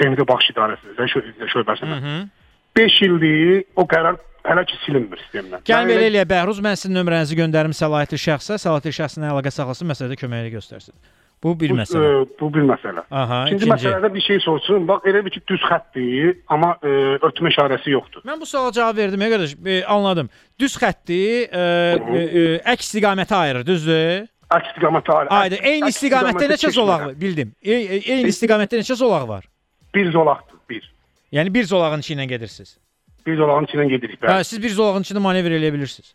Temizə Baxış İdarəsi, şö şöbəsinə. Hı -hı. 5 ildir o qərar hələ ki silinmir sistemdən. Gəl Yəni belə eləyə Bəhruz, mən sizin nömrənizi göndərim səlahiyyətli şəxsə, səlahiyyətli şəxslə əlaqə saxlasın, məsələdə köməklik göstərsin. Bu bir bu, məsələ. e, bu bir məsələ. Aha, İkinci, ikinci. məsələdə bir şey sorsun. Bax elə bir ki düz xəttdir, amma e, ötmə işarəsi yoxdur. Mən bu suala cavab verdim, ya qardaş. E, anladım. Düz xətti e, e, e, əks istiqamətə ayırır, düzdür? Əks istiqamətə ayırır. Ayda eyni istiqamətdə neçə zolaq var? Bildim. Eyni istiqamətdə neçə zolaq var? Bir zolaqdır, bir. Yəni bir zolağın içi ilə gedirsiniz. Bir zolağın içindən gedirik. Hə, Bəli. siz bir zolağın içində manevr eləyə bilirsiniz.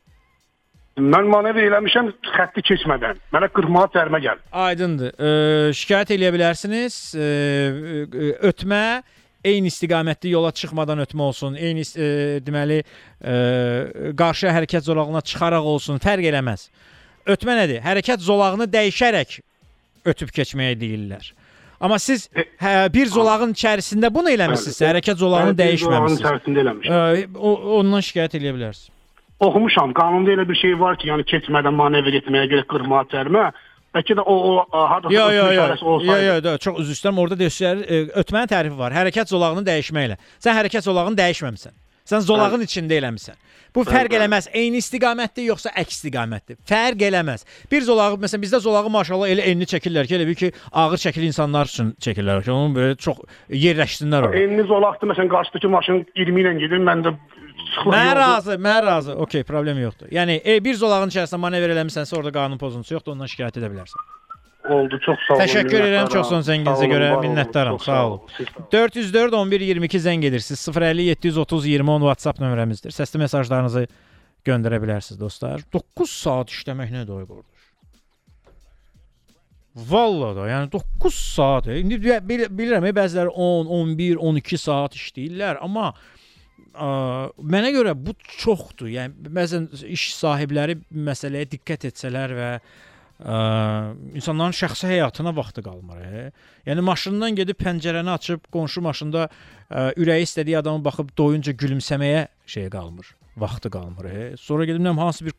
Mən manevr eləmişəm xətti keçmədən. Mənə 40 manat cərimə gəldi. Aydındır. E, şikayət eləyə bilərsiniz. E, e, ötmə eyni istiqamətli yola çıxmadan ötmə olsun, eyni e, deməli e, qarşı hərəkət zolağına çıxaraq olsun, fərq eləməz. Ötmə nədir? Hərəkət zolağını dəyişərək ötüb keçməyə deyirlər. Amma siz hə, bir zolağın içərisində bunu eləmisiniz, Bəli. hərəkət zolağını bir zolağın dəyişməmisiniz. içərisində eləmişəm. E, ondan şikayət eləyə bilərsiniz. Oxumuşam. Qanunda elə bir şey var ki, yəni keçmədən manevr etməyə görə 40 manat cərimə. Bəlkə də o o hardasa Yo yo yo. olsaydı. yo, yo, çox üzr istəyirəm. Orada deyirlər, e, ötmənin tərifi var. Hərəkət zolağını dəyişməklə. Sən hərəkət zolağını dəyişməmisən. Sən zolağın içində eləmisən. Bu fərq eləməz. Eyni istiqamətdir yoxsa əks istiqamətdir. Fərq eləməz. Bir zolağı məsələn bizdə zolağı maşallah elə enli çəkirlər ki, elə bil ki, ağır çəkili insanlar üçün çəkirlər ki, onu böyle çox yerləşsinlər orada. Enli zolaqdır. Məsələn, qarşıdakı maşın 20 ilə gedir, mən də sıxlıq Mən razı, mən razı. Okay, problem yoxdur. Yəni e, bir zolağın içərisində manevr eləmisənsə orada qanun pozuntusu yoxdur, ondan şikayət edə bilərsən. oldu. Çox sağ olun. Təşəkkür edirəm, çox son zənginizə görə minnətdaram. Sağ olun. Siz sağ olun. 404 11 22 zəng edirsiniz. 050 730 20 10 WhatsApp nömrəmizdir. Səsli mesajlarınızı göndərə bilərsiniz dostlar. 9 saat işləmək nə demək qardaş? Vallahi da, yəni 9 saat. İndi bi- bil- bilirəm, e, bəziləri 10, 11, 12 saat işləyirlər, amma ə, mənə görə bu çoxdur. Yəni bəzən iş sahibləri məsələyə diqqət etsələr və ə, insanların şəxsi həyatına vaxtı qalmır. E. Yəni maşından gedib pəncərəni açıb qonşu maşında ə, ürəyi istədiyi adama baxıb doyunca gülümsəməyə şey qalmır. Vaxtı qalmır. E. Sonra bilim, hansı bir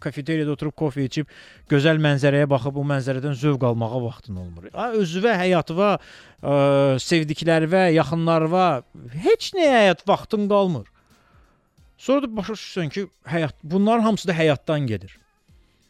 kafeteriyada oturub kofe içib gözəl mənzərəyə baxıb o mənzərədən zövq almağa vaxtın olmur. Ha, özünə, həyatına, ə, sevdiklərinə, yaxınlarına heç nəyə həyat vaxtın qalmır. Sonra da başa düşürsən ki, həyat bunların hamısı da həyatdan gedir.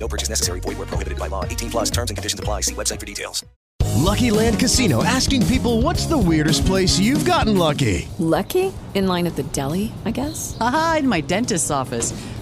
No purchase necessary. Void where prohibited by law. 18 plus terms and conditions apply. See website for details. Lucky Land Casino asking people what's the weirdest place you've gotten lucky? Lucky? In line at the deli, I guess? Haha, in my dentist's office.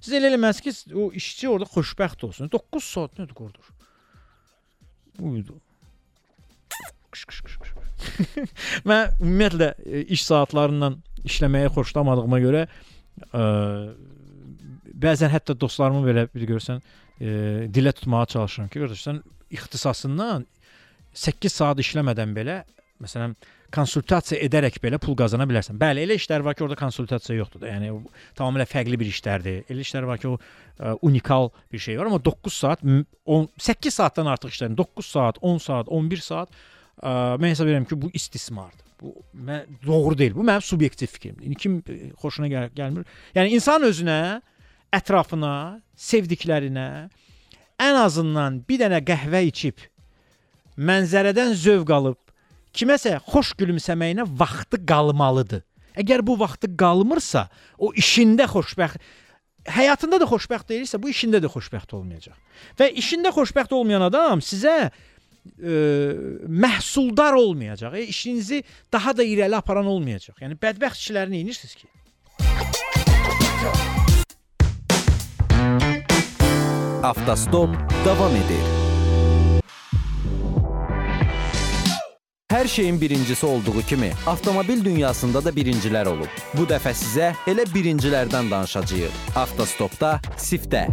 Siz elə eləməlisiniz ki, o işçi orada xoşbəxt olsun. 9 saat nədir qordur? Uyudu. Mən ümumiyyətlə e, iş saatlarından işləməyi xoşlamadığıma görə ə, bəzən hətta dostlarımı belə bir görsən e, dilə tutmağa çalışıram ki, qardaş sən ixtisasından 8 saat işləmədən belə məsələn konsultasiya edərək belə pul qazana bilərsən. Bəli, elə işlər var ki, orada konsultasiya yoxdur da. Yəni tamamilə fərqli bir işlərdir. Elə işlər var ki, o ə, unikal bir şey var, amma 9 saat, m- 10 8 saatdan artıq işlərin. 9 saat, 10 saat, 11 saat ə, mən hesab edirəm ki, bu istismardır. Bu mən doğru deyil. Bu mənim subyektiv fikrimdir. Kim ə, xoşuna gəl gəlmir. Yəni insan özünə, ətrafına, sevdiklərinə ən azından bir dənə qəhvə içib mənzərədən zövq alıb kiməsə xoş gülümsəməyinə vaxtı qalmalıdır. Əgər bu vaxtı qalmırsa, o işində xoşbəxt həyatında da xoşbəxt deyilsə, bu işində də xoşbəxt olmayacaq. Və işində xoşbəxt olmayan adam sizə ə, məhsuldar olmayacaq. E, işinizi daha da irəli aparan olmayacaq. Yəni bədbəxt kişiləri nə edirsiniz ki? Avtostop davam edir. Hər şeyin birincisi olduğu kimi, avtomobil dünyasında da birincilər olub. Bu dəfə sizə elə birincilərdən danışacağıq. Avtostopda Sifdə.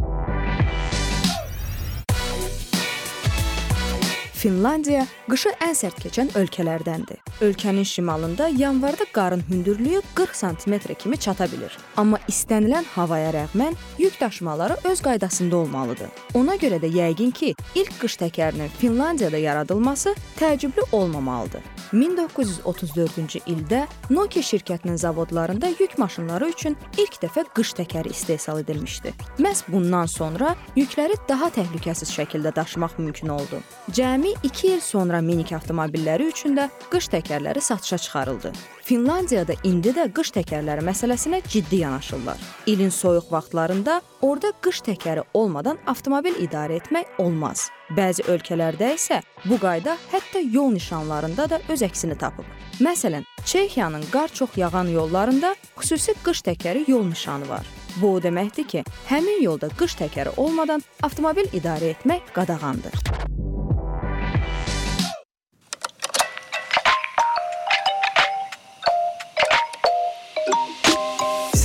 Finlandiya qışı ən sərt keçən ölkələrdəndir. Ölkənin şimalında yanvarda qarın hündürlüyü 40 sm kimi çata bilir. Amma istənilən havaya rəğmən yük daşımaları öz qaydasında olmalıdır. Ona görə də yəqin ki, ilk qış təkərinin Finlandiyada yaradılması təəccüblü olmamalıdır. 1934-cü ildə Nokia şirkətinin zavodlarında yük maşınları üçün ilk dəfə qış təkəri istehsal edilmişdi. Məhz bundan sonra yükləri daha təhlükəsiz şəkildə daşımaq mümkün oldu. Cəmi 2 il sonra minik avtomobilləri üçün də qış təkərləri satışa çıxarıldı. Finlandiyada indi də qış təkərləri məsələsinə ciddi yanaşırlar. İlin soyuq vaxtlarında orada qış təkəri olmadan avtomobil idarə etmək olmaz. Bəzi ölkələrdə isə bu qayda hətta yol nişanlarında da öz əksini tapıb. Məsələn, Çexiyanın qar çox yağan yollarında xüsusi qış təkəri yol nişanı var. Bu o deməkdir ki, həmin yolda qış təkəri olmadan avtomobil idarə etmək qadağandır.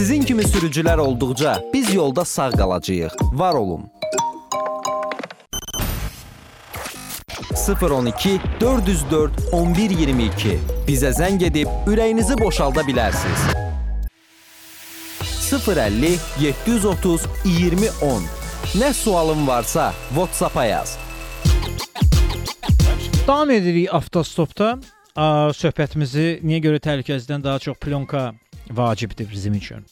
Sizin kimi sürücülər olduqca biz yolda sağ qalacağıq. Var olun. 012 404 1122 bizə zəng edib ürəyinizi boşalda bilərsiniz. 050 730 2010 Nə sualın varsa WhatsApp-a yaz. Davam edirik avtostopda. Söhbətimizi niyə görə təhlükəsizlikdən daha çox plyonka vacibdir bizim üçün.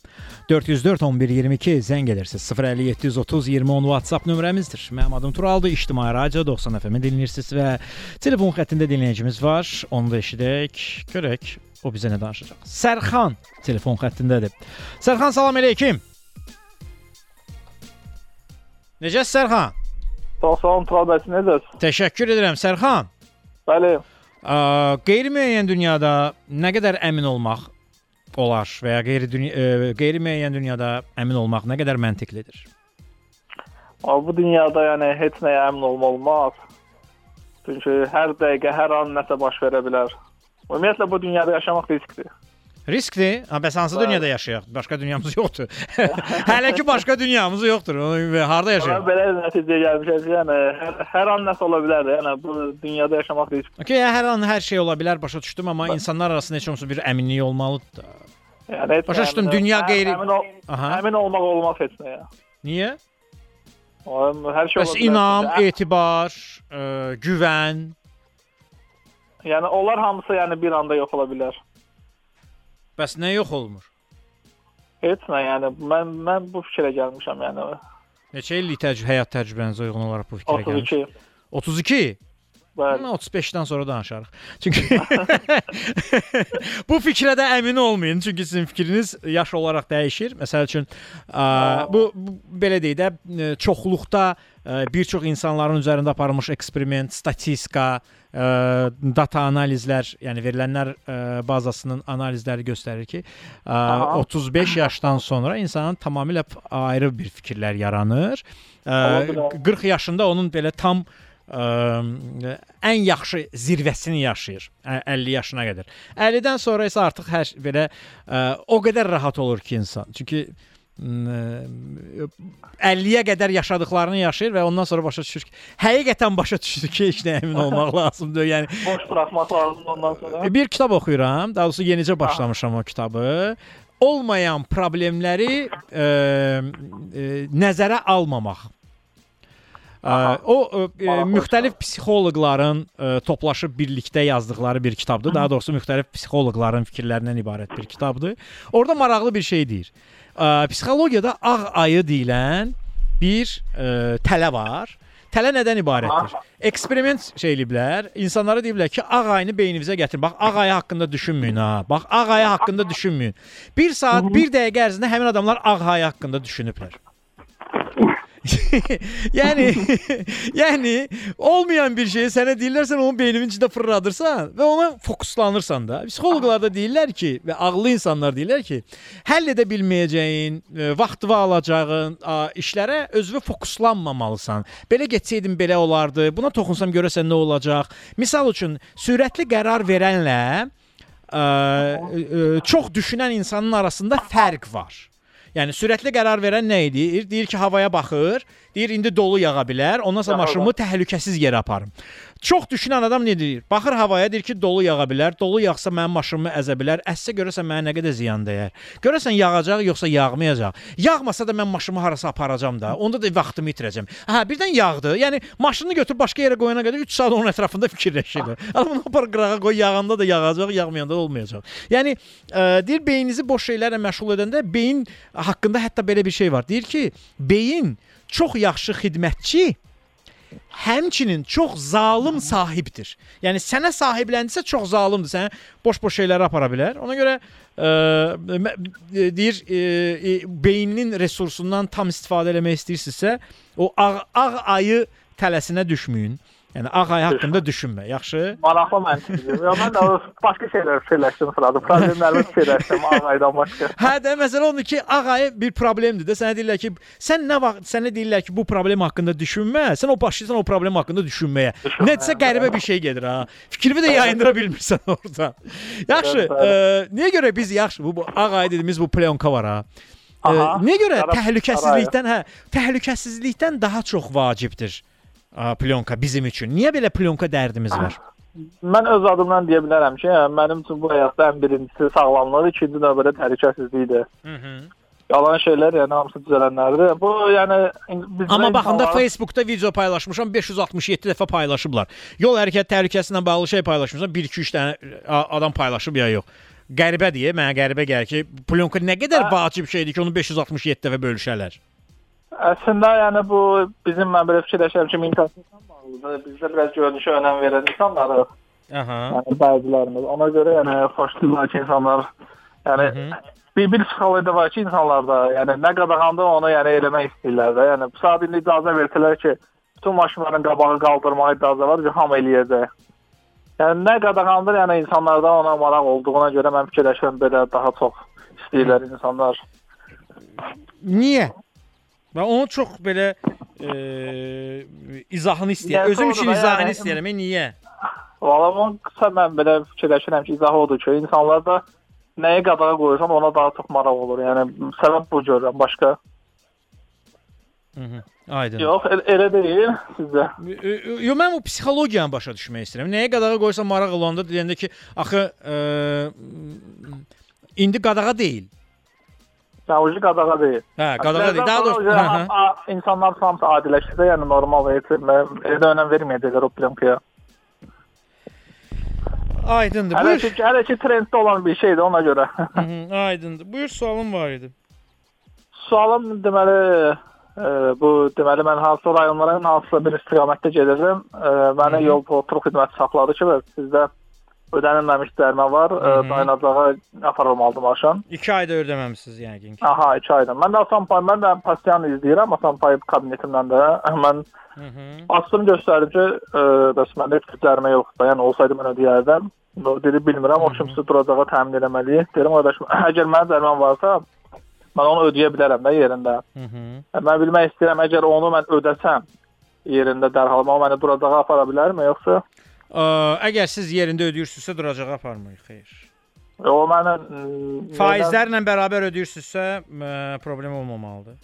404 11 22 zəng edirsiniz. 050 730 2010 WhatsApp nömrəmizdir. Mənim adım Turaldır. İctimai Radio 90 FM-i dinləyirsiniz və telefon xəttində dinləyicimiz var. Onu da eşidək. Görək o bizə nə danışacaq. Sərxan telefon xəttindədir. Sərxan salam əleykum. Necəsiz Sərxan? Sağ olun Tural bəy, siz necəsiz? Təşəkkür edirəm Sərxan. Bəli. Qeyri-müəyyən dünyada nə qədər əmin olmaq olar və ya qeyri-dünya ə, qeyri-müəyyən dünyada əmin olmaq nə qədər məntiqlidir? Bu dünyada yəni heç nəyə əmin olmaq olmaz. Çünki hər dəqiqə, hər an nəsə baş verə bilər. Ümumiyyətlə bu dünyada yaşamaq riskdir. Riskdir. Ha, bəs hansı dünyada yaşayaq? Başqa dünyamız yoxdur. Hələ ki başqa dünyamız yoxdur. Harda yaşayaq? belə nəticəyə gəlmişəm yəni hər, hər an nəsə ola bilər. Yəni bu dünyada yaşamaq riskdir. Okay, hər an hər şey ola bilər, başa düşdüm, amma insanlar arasında heç olmasa bir əminlik olmalıdır. da. Yəni Başa düşdüm, dünya qeyri- əmin, ol, Aha. əmin olmaq olmaz heç nəyə. Niyə? Hər şey Bəs ola bilər. inam, Ə- etibar, ə, güvən, Yəni onlar hamısı yəni bir anda yox ola bilər. Bəs nə yox olmur? Heç nə, yəni mən mən bu fikrə gəlmişəm, yəni Neçə illik təcrübə, həyat təcrübənizə uyğun olaraq bu fikrə 32. gəlmiş? 32. Bəli. 35-dən sonra danışarıq. Çünki bu fikrə də əmin olmayın, çünki sizin fikriniz yaş olaraq dəyişir. Məsəl üçün ə, bu, bu belə deyək də ə, çoxluqda ə, bir çox insanların üzərində aparılmış eksperiment, statistika, ə, data analizlər, yəni verilənlər ə, bazasının analizləri göstərir ki, ə, Aha. 35 yaşdan sonra insanın tamamilə ayrı bir fikirlər yaranır. Ə, Ola bilər. 40 yaşında onun belə tam ə, ən yaxşı zirvəsini yaşayır ə, 50 yaşına qədər. 50-dən sonra isə artıq hər belə ə, o qədər rahat olur ki insan. Çünki ə, 50-yə qədər yaşadıklarını yaşayır və ondan sonra başa düşür ki, həqiqətən başa düşdü ki, heç nə əmin olmaq lazımdır. Yəni boş buraxmaq lazımdır ondan sonra. bir kitab oxuyuram, daha doğrusu yenicə başlamışam o kitabı. Olmayan problemləri ə, ə, nəzərə almamaq. Ə, o ə, ə, müxtəlif psixoloqların ə, toplaşıb birlikdə yazdıqları bir kitabdır. Daha doğrusu müxtəlif psixoloqların fikirlərindən ibarət bir kitabdır. Orada maraqlı bir şey deyir. Ə, psixologiyada ağ ayı deyilən bir ə, tələ var. Tələ nədən ibarətdir? Eksperiment şey eləyiblər. İnsanlara deyiblər ki, ağ ayını beyninizə gətirin. Bax, ağ ayı haqqında düşünməyin ha. Bax, ağ ayı haqqında düşünməyin. 1 saat, 1 dəqiqə ərzində həmin adamlar ağ ayı haqqında düşünüblər. yəni yəni olmayan bir şeyi sənə deyirlər, sən onu beyninin içində fırladırsan və ona fokuslanırsan da. Psixoloqlar da deyirlər ki və ağıllı insanlar deyirlər ki, həll edə bilməyəcəyin, e, vaxtını alacağın işlərə özünü fokuslanmamalısan. Belə getsəydin belə olardı. Buna toxunsam görəsən nə olacaq? Misal üçün sürətli qərar verənlə ə, ə, çox düşünən insanın arasında fərq var. Yəni sürətli qərar verən nə edir? Deyir ki, havaya baxır, deyir indi dolu yağa bilər, ondan sonra maşınımı təhlükəsiz yerə aparım. Çox düşünən adam nə deyir? Baxır havaya, deyir ki, dolu yağa bilər. Dolu yağsa mənim maşınımı əzə bilər. Əssə görəsən mənə nə qədər ziyan dəyər. Görəsən yağacaq yoxsa yağmayacaq. Yağmasa da mən maşınımı harasa aparacam da. Onda da vaxtımı itirəcəm. Hə, birdən yağdı. Yəni maşını götür başqa yerə qoyana qədər 3 saat onun ətrafında fikirləşir. Amma bunu apar qırağa qoy, yağanda da yağacaq, yağmayanda da olmayacaq. Yəni ə, deyir beyninizi boş şeylərlə məşğul edəndə beyin haqqında hətta belə bir şey var. Deyir ki, beyin çox yaxşı xidmətçi həmçinin çox zalım sahibdir. Yəni sənə sahibləndisə çox zalımdır. Sənə boş-boş şeyləri apara bilər. Ona görə ə, mə- e, deyir e, e, beyninin resursundan tam istifadə etmək istəyirsinizsə, o ağ, ağ ayı tələsinə düşməyin. Yəni ağ ayı haqqında düşünmə. Yaxşı? Maraqlı məntiqdir. Ya mən də başqa şeylər fikirləşdim sırada. Problemlərimi fikirləşdim ağaydan başqa. Hə də məsələ odur ki, ağ ayı bir problemdir də. Sənə deyirlər ki, sən nə vaxt sənə deyirlər ki, bu problem haqqında düşünmə, sən o başlayırsan o problem haqqında düşünməyə. Nəsə qəribə bir şey gedir ha. Fikrimi də yayındıra bilmirsən orada. Yaxşı, ə, niyə görə biz yaxşı bu, bu ağ ayı dediyimiz bu plyonka var ha. Ə, Aha, niyə görə təhlükəsizlikdən, hə, təhlükəsizlikdən daha çox vacibdir ə, plyonka bizim üçün. Niyə belə plyonka dərdimiz var? Mən öz adımdan deyə bilərəm ki, yəni, mənim üçün bu həyatda ən birincisi sağlamlıq, ikinci növbədə təhlükəsizlikdir. Mhm. Yalan şeylər, yəni hamısı düzələnlərdir. Bu yəni Amma baxında insanlar- Facebookda video paylaşmışam, 567 dəfə paylaşıblar. Yol hərəkət təhlükəsi ilə bağlı şey paylaşmışam, 1-2-3 dənə adam paylaşıb ya yox. Qəribədir, mənə qəribə gəlir ki, plyonka nə qədər vacib şeydir ki, onu 567 dəfə bölüşərlər. Əslində yəni bu bizim mən belə fikirləşirəm ki, mentalitetlə bağlıdır. Bizdə biraz görünüşə önəm verən insanlarıq. Aha. Yəni bəzilərimiz. Ona görə yəni xoşlayırlar ki, insanlar yəni bir bir psixologiyada var ki, insanlarda yəni nə qadağanda onu yəni eləmək istəyirlər də. Yəni saat indi icazə versələr ki, bütün maşınların qabağı qaldırmağa icazə var ki, hamı eləyəcək. Yəni nə qadağandır, yəni insanlarda ona maraq olduğuna görə mən fikirləşirəm belə daha çox istəyirlər insanlar. Niyə? Və onu çox belə e, izahını istəyirəm. Özüm üçün izahını istəyirəm. Niyə? Valla mən qısa mən belə fikirləşirəm ki, izahı odur ki, insanlarda nəyi qadağa qoyursan ona daha çox maraq olur. Yəni səbəb bu görürəm, başqa. Mhm. Aydın. Yox, el- elə deyil sizdə. Yo mən bu psixologiyanı başa düşmək istəyirəm. Nəyə qadağa qoysa maraq olanda deyəndə ki, axı e, indi qadağa deyil. Ucu qadağa deyil. Hə, qadağa deyil. Daha doğrusu hə, hə. insanlar hamısı adiləşsə, yəni normal elə önəm verməyəcəklər o plyonкaya. Aydındır. Hələ Buyur. ki, hələ ki trenddə olan bir şeydir ona görə. Mhm, Aydındır. Buyur sualım var idi. sualım deməli e, bu deməli mən hansı rayonlara hansısa bir istiqamətdə gedirdim. E, mənə yol patrul xidməti saxladı ki, sizdə ödənilməmiş dərmə var. Hı -hı. dayanacağa aparılmalıdır maşın. 2 ayda ödəməmisiniz yəqin ki. Aha, 2 aydan. Mən də Asanpay, mən də pasiyan izləyirəm Asanpay kabinetimdən də. Mən açdım göstərir ki, e, bəs məndə heç cərimə yoxdur. Yəni olsaydı mən ödəyərdim. Dedi bilmirəm, o kimsə duracağa təmin etməli. Deyirəm qardaş, əgər mənim cəriməm varsa, mən onu ödəyə bilərəm də yerində. Hı -hı. E, Mən bilmək istəyirəm, əgər onu mən ödəsəm yerində dərhal o məni duracağa apara bilərmi yoxsa? Ə, əgər siz yerində ödəyirsinizsə duracağa aparmayın, xeyr. O mənə mm, Faizlərlə bərabər ödəyirsinizsə problem olmamalıdır.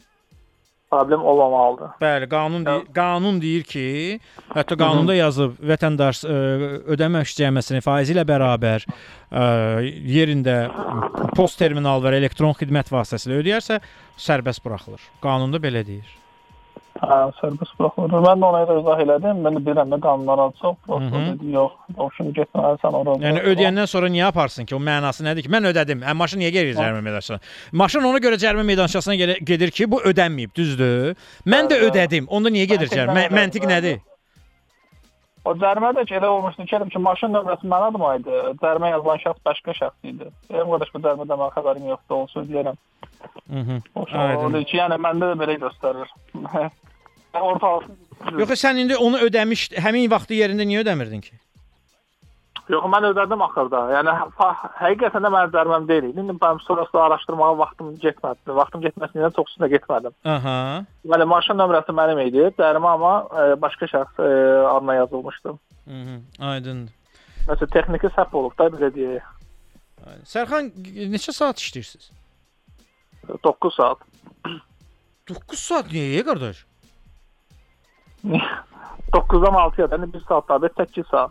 problem olmamalıdır. Bəli, qanun deyir, qanun deyir ki, hətta qanunda yazıb vətəndaş ə, ödəmə cəməsini faizi ilə bərabər ə, yerində post terminal və elektron xidmət vasitəsilə ödəyərsə sərbəst buraxılır. Qanunda belə deyir. Hə, sərbəst buraxılır. Mən də ona görə izah elədim. Mən də bilirəm də qanunlara çox. Hı Prosta dedi, yox, şimdi getməlisən ora. Yəni ödəyəndən sonra niyə aparsın ki? O mənası nədir ki? Mən ödədim. Hə maşın niyə gedir cərimə meydançasına? Maşın ona görə cərimə meydançasına gedir ki, bu ödənməyib, düzdür? Mən də ödədim. Onda niyə gedir cərimə? Mə- Məntiq nədir? O cərimə də ki, elə olmuşdu ki, ki, maşın nömrəsi mənə adım idi. Cərimə yazılan şəxs başqa şəxs idi. Deyirəm qardaş, bu cərimədən mən xəbərim yoxdur, onu söyləyərəm. Mhm. O şey ki, yəni məndə də belə göstərir. Orta Yox, sən indi onu ödəmiş, həmin vaxtı yerində niyə ödəmirdin ki? Yox, mən ödədim axırda. Yəni həqiqətən də mənim cəriməm deyil. İndi mən sonrasında araşdırmağa vaxtım getmədi. Vaxtım getməsindən çox üstünə getmədim. Aha. Deməli, maşın nömrəsi mənim idi. Cərimə amma e, başqa şəxs e, adına yazılmışdı. Mhm. Aydındır. Məsələn, texniki səhv olub da belə deyək. Sərxan neçə saat işləyirsiniz? 9 saat. 9 saat niyə qardaş? 9-dan 6-ya, yəni 1 saat daha, 8 saat.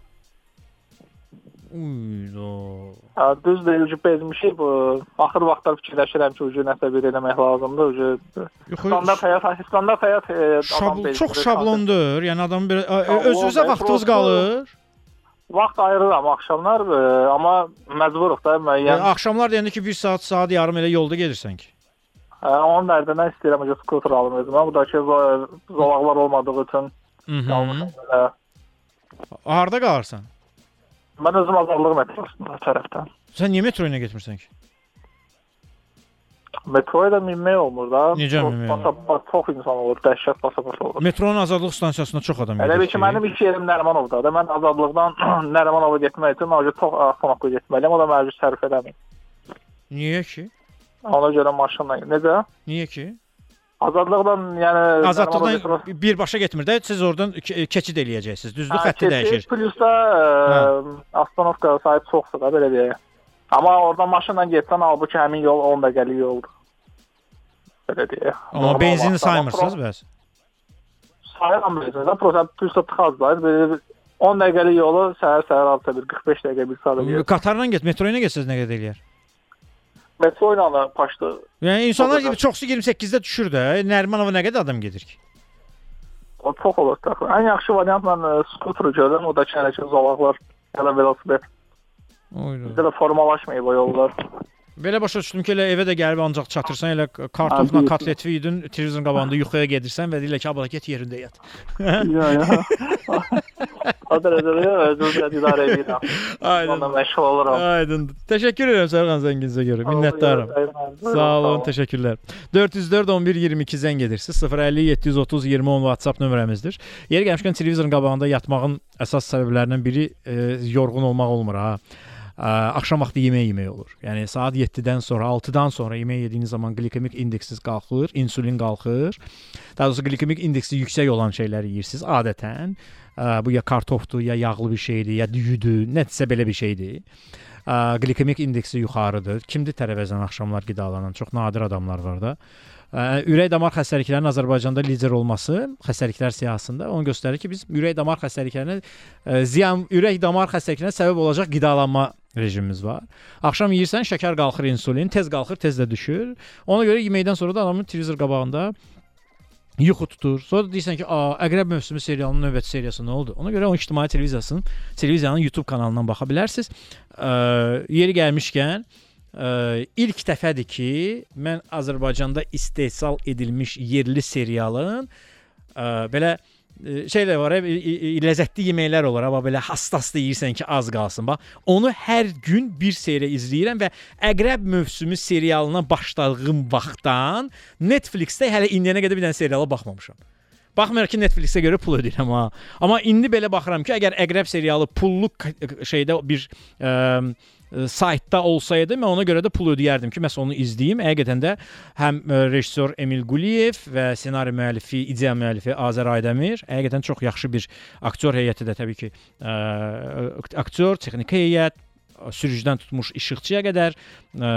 Uydo. Ha, düzdür, ucu bezmişik bu. Axır vaxtlar fikirləşirəm ki, ucu nəsə bir eləmək lazımdır. Ucu standart həyat, standart həyat e, adam Şabl bezdirir. çox şablondur. Yəni adam bir özünüzə və vaxtınız qalır. Vaxt ayırıram axşamlar, e, amma məcburuq da müəyyən. Yəni axşamlar deyəndə ki 1 saat, saat yarım elə yolda gedirsən ki. Onun dərdindən istəyirəm ki, skuter alım özümə. Bu da ki, zo- zolaqlar olmadığı üçün Mhm. Harda qalırsan? Mən özüm azadlıq metrosunda tərəfdən. Sən niyə metro ilə getmirsən ki? Metroya da minmək olmur da. Necə minmək basa- Çox insan olur, dəhşət basa-basa olur. Metronun Azadlıq stansiyasına çox adam Elə gedir. bil ki, mənim iş yerim Nərimanovdadır. Mən azadlıqdan Nərimanova getmək üçün məcbur çox avtomatla getməliyəm. O da məcbur sərf eləmir. Niyə ki? Ona görə maşınla. Necə? Niyə ki? Azadlıqdan, yəni Azadlıqdan Nərimanova- birbaşa getmir də siz oradan ke- keçid eləyəcəksiniz. Düzdür? Hə, Xətti keçid, dəyişir. Plus da ə, avtonovka sahib çoxdur da belə deyək. Amma oradan maşınla getsən, halbuki həmin yol 10 dəqiqəlik yoldur. Belə deyək. Amma benzini saymırsınız bəs. Sayıram benzini. Prosta plus da. Belə 10 dəqiqəlik yolu səhər-səhər alsa bir 45 dəqiqə bir saat eləyir. Qatarla get, metro ilə getsəz nə qədər eləyər? Metro ilə də paşdı. Yəni insanlar Çox gibi çoxsu 28-də düşür də. Nərimanova nə qədər adam gedir ki? O çox olur təxmin. Ən yaxşı variant mən ə, skuter görürəm. O da ki, hələ ki zolaqlar ya da velosiped. Oydu. Bizdə də formalaşmayıb o yollar. Belə başa düşdüm ki, elə evə də gəlib ancaq çatırsan, elə kartofla Hə, kotlet yedin, televizorun qabağında yuxuya gedirsən və deyirlər ki, "Abla get yerində yat." Ya ya. O dərəcədə özümü idarə edirəm. Aydın. Onunla məşğul oluram. Aydındır. Təşəkkür edirəm Sərxan zənginizə görə. Minnətdaram. Sağ olun, təşəkkürlər. 404 11 22 zəng edirsiniz. 050 730 20 10 WhatsApp nömrəmizdir. Yeri gəlmişkən televizorun qabağında yatmağın əsas səbəblərindən biri e, yorğun olmaq olmur ha. Ə, axşam vaxtı yemək yemək olur. Yəni saat 7-dən sonra, 6-dan sonra yemək yediyiniz zaman glikemik indeksiniz qalxır, insulin qalxır. Daha doğrusu glikemik indeksi yüksək olan şeyləri yeyirsiniz adətən. Bu ya kartofdur, ya yağlı bir şeydir, ya düyüdür, nədirsə belə bir şeydir. Ə, glikemik indeksi yuxarıdır. Kimdir tərəvəzən axşamlar qidalanan? Çox nadir adamlar var da. Ürək damar xəstəliklərinin Azərbaycanda lider olması xəstəliklər siyahısında onu göstərir ki, biz ürək damar xəstəliklərinə ziyan ürək damar xəstəliklərinə səbəb olacaq qidalanma rejimimiz var. Axşam yeyirsən, şəkər qalxır, insulin, tez qalxır, tez də düşür. Ona görə yeməkdən sonra da adamın televizor qabağında yuxu tutur. Sonra deyirsən ki, "A, Əqrəb mövsümü serialının növbəti seriyası nə oldu?" Ona görə o ictimai televiziyasının, televiziyanın YouTube kanalından baxa bilərsiniz. Ə, yeri gəlmişkən, ə, ilk dəfədir ki, mən Azərbaycanda istehsal edilmiş yerli serialın ə, belə ə, şeylər var, ə, ləzzətli yeməklər olar, amma belə hassas deyirsən ki, az qalsın. Bax, onu hər gün bir seriya izləyirəm və Əqrəb mövsümü serialına başladığım vaxtdan Netflix-də hələ indiyənə qədər bir dənə seriala baxmamışam. Baxmayaraq ki, Netflix-ə görə pul ödəyirəm ha. Amma indi belə baxıram ki, əgər Əqrəb serialı pullu şeydə bir ə, saytda olsaydı mən ona görə də pul ödəyərdim ki, məs onu izləyim. Həqiqətən də həm ə, rejissor Emil Quliyev və ssenari müəllifi, ideya müəllifi Azər Aydəmir həqiqətən çox yaxşı bir aktyor heyəti də təbii ki, ə, aktyor, texniki heyət, sürücüdən tutmuş işıqçıya qədər, ə,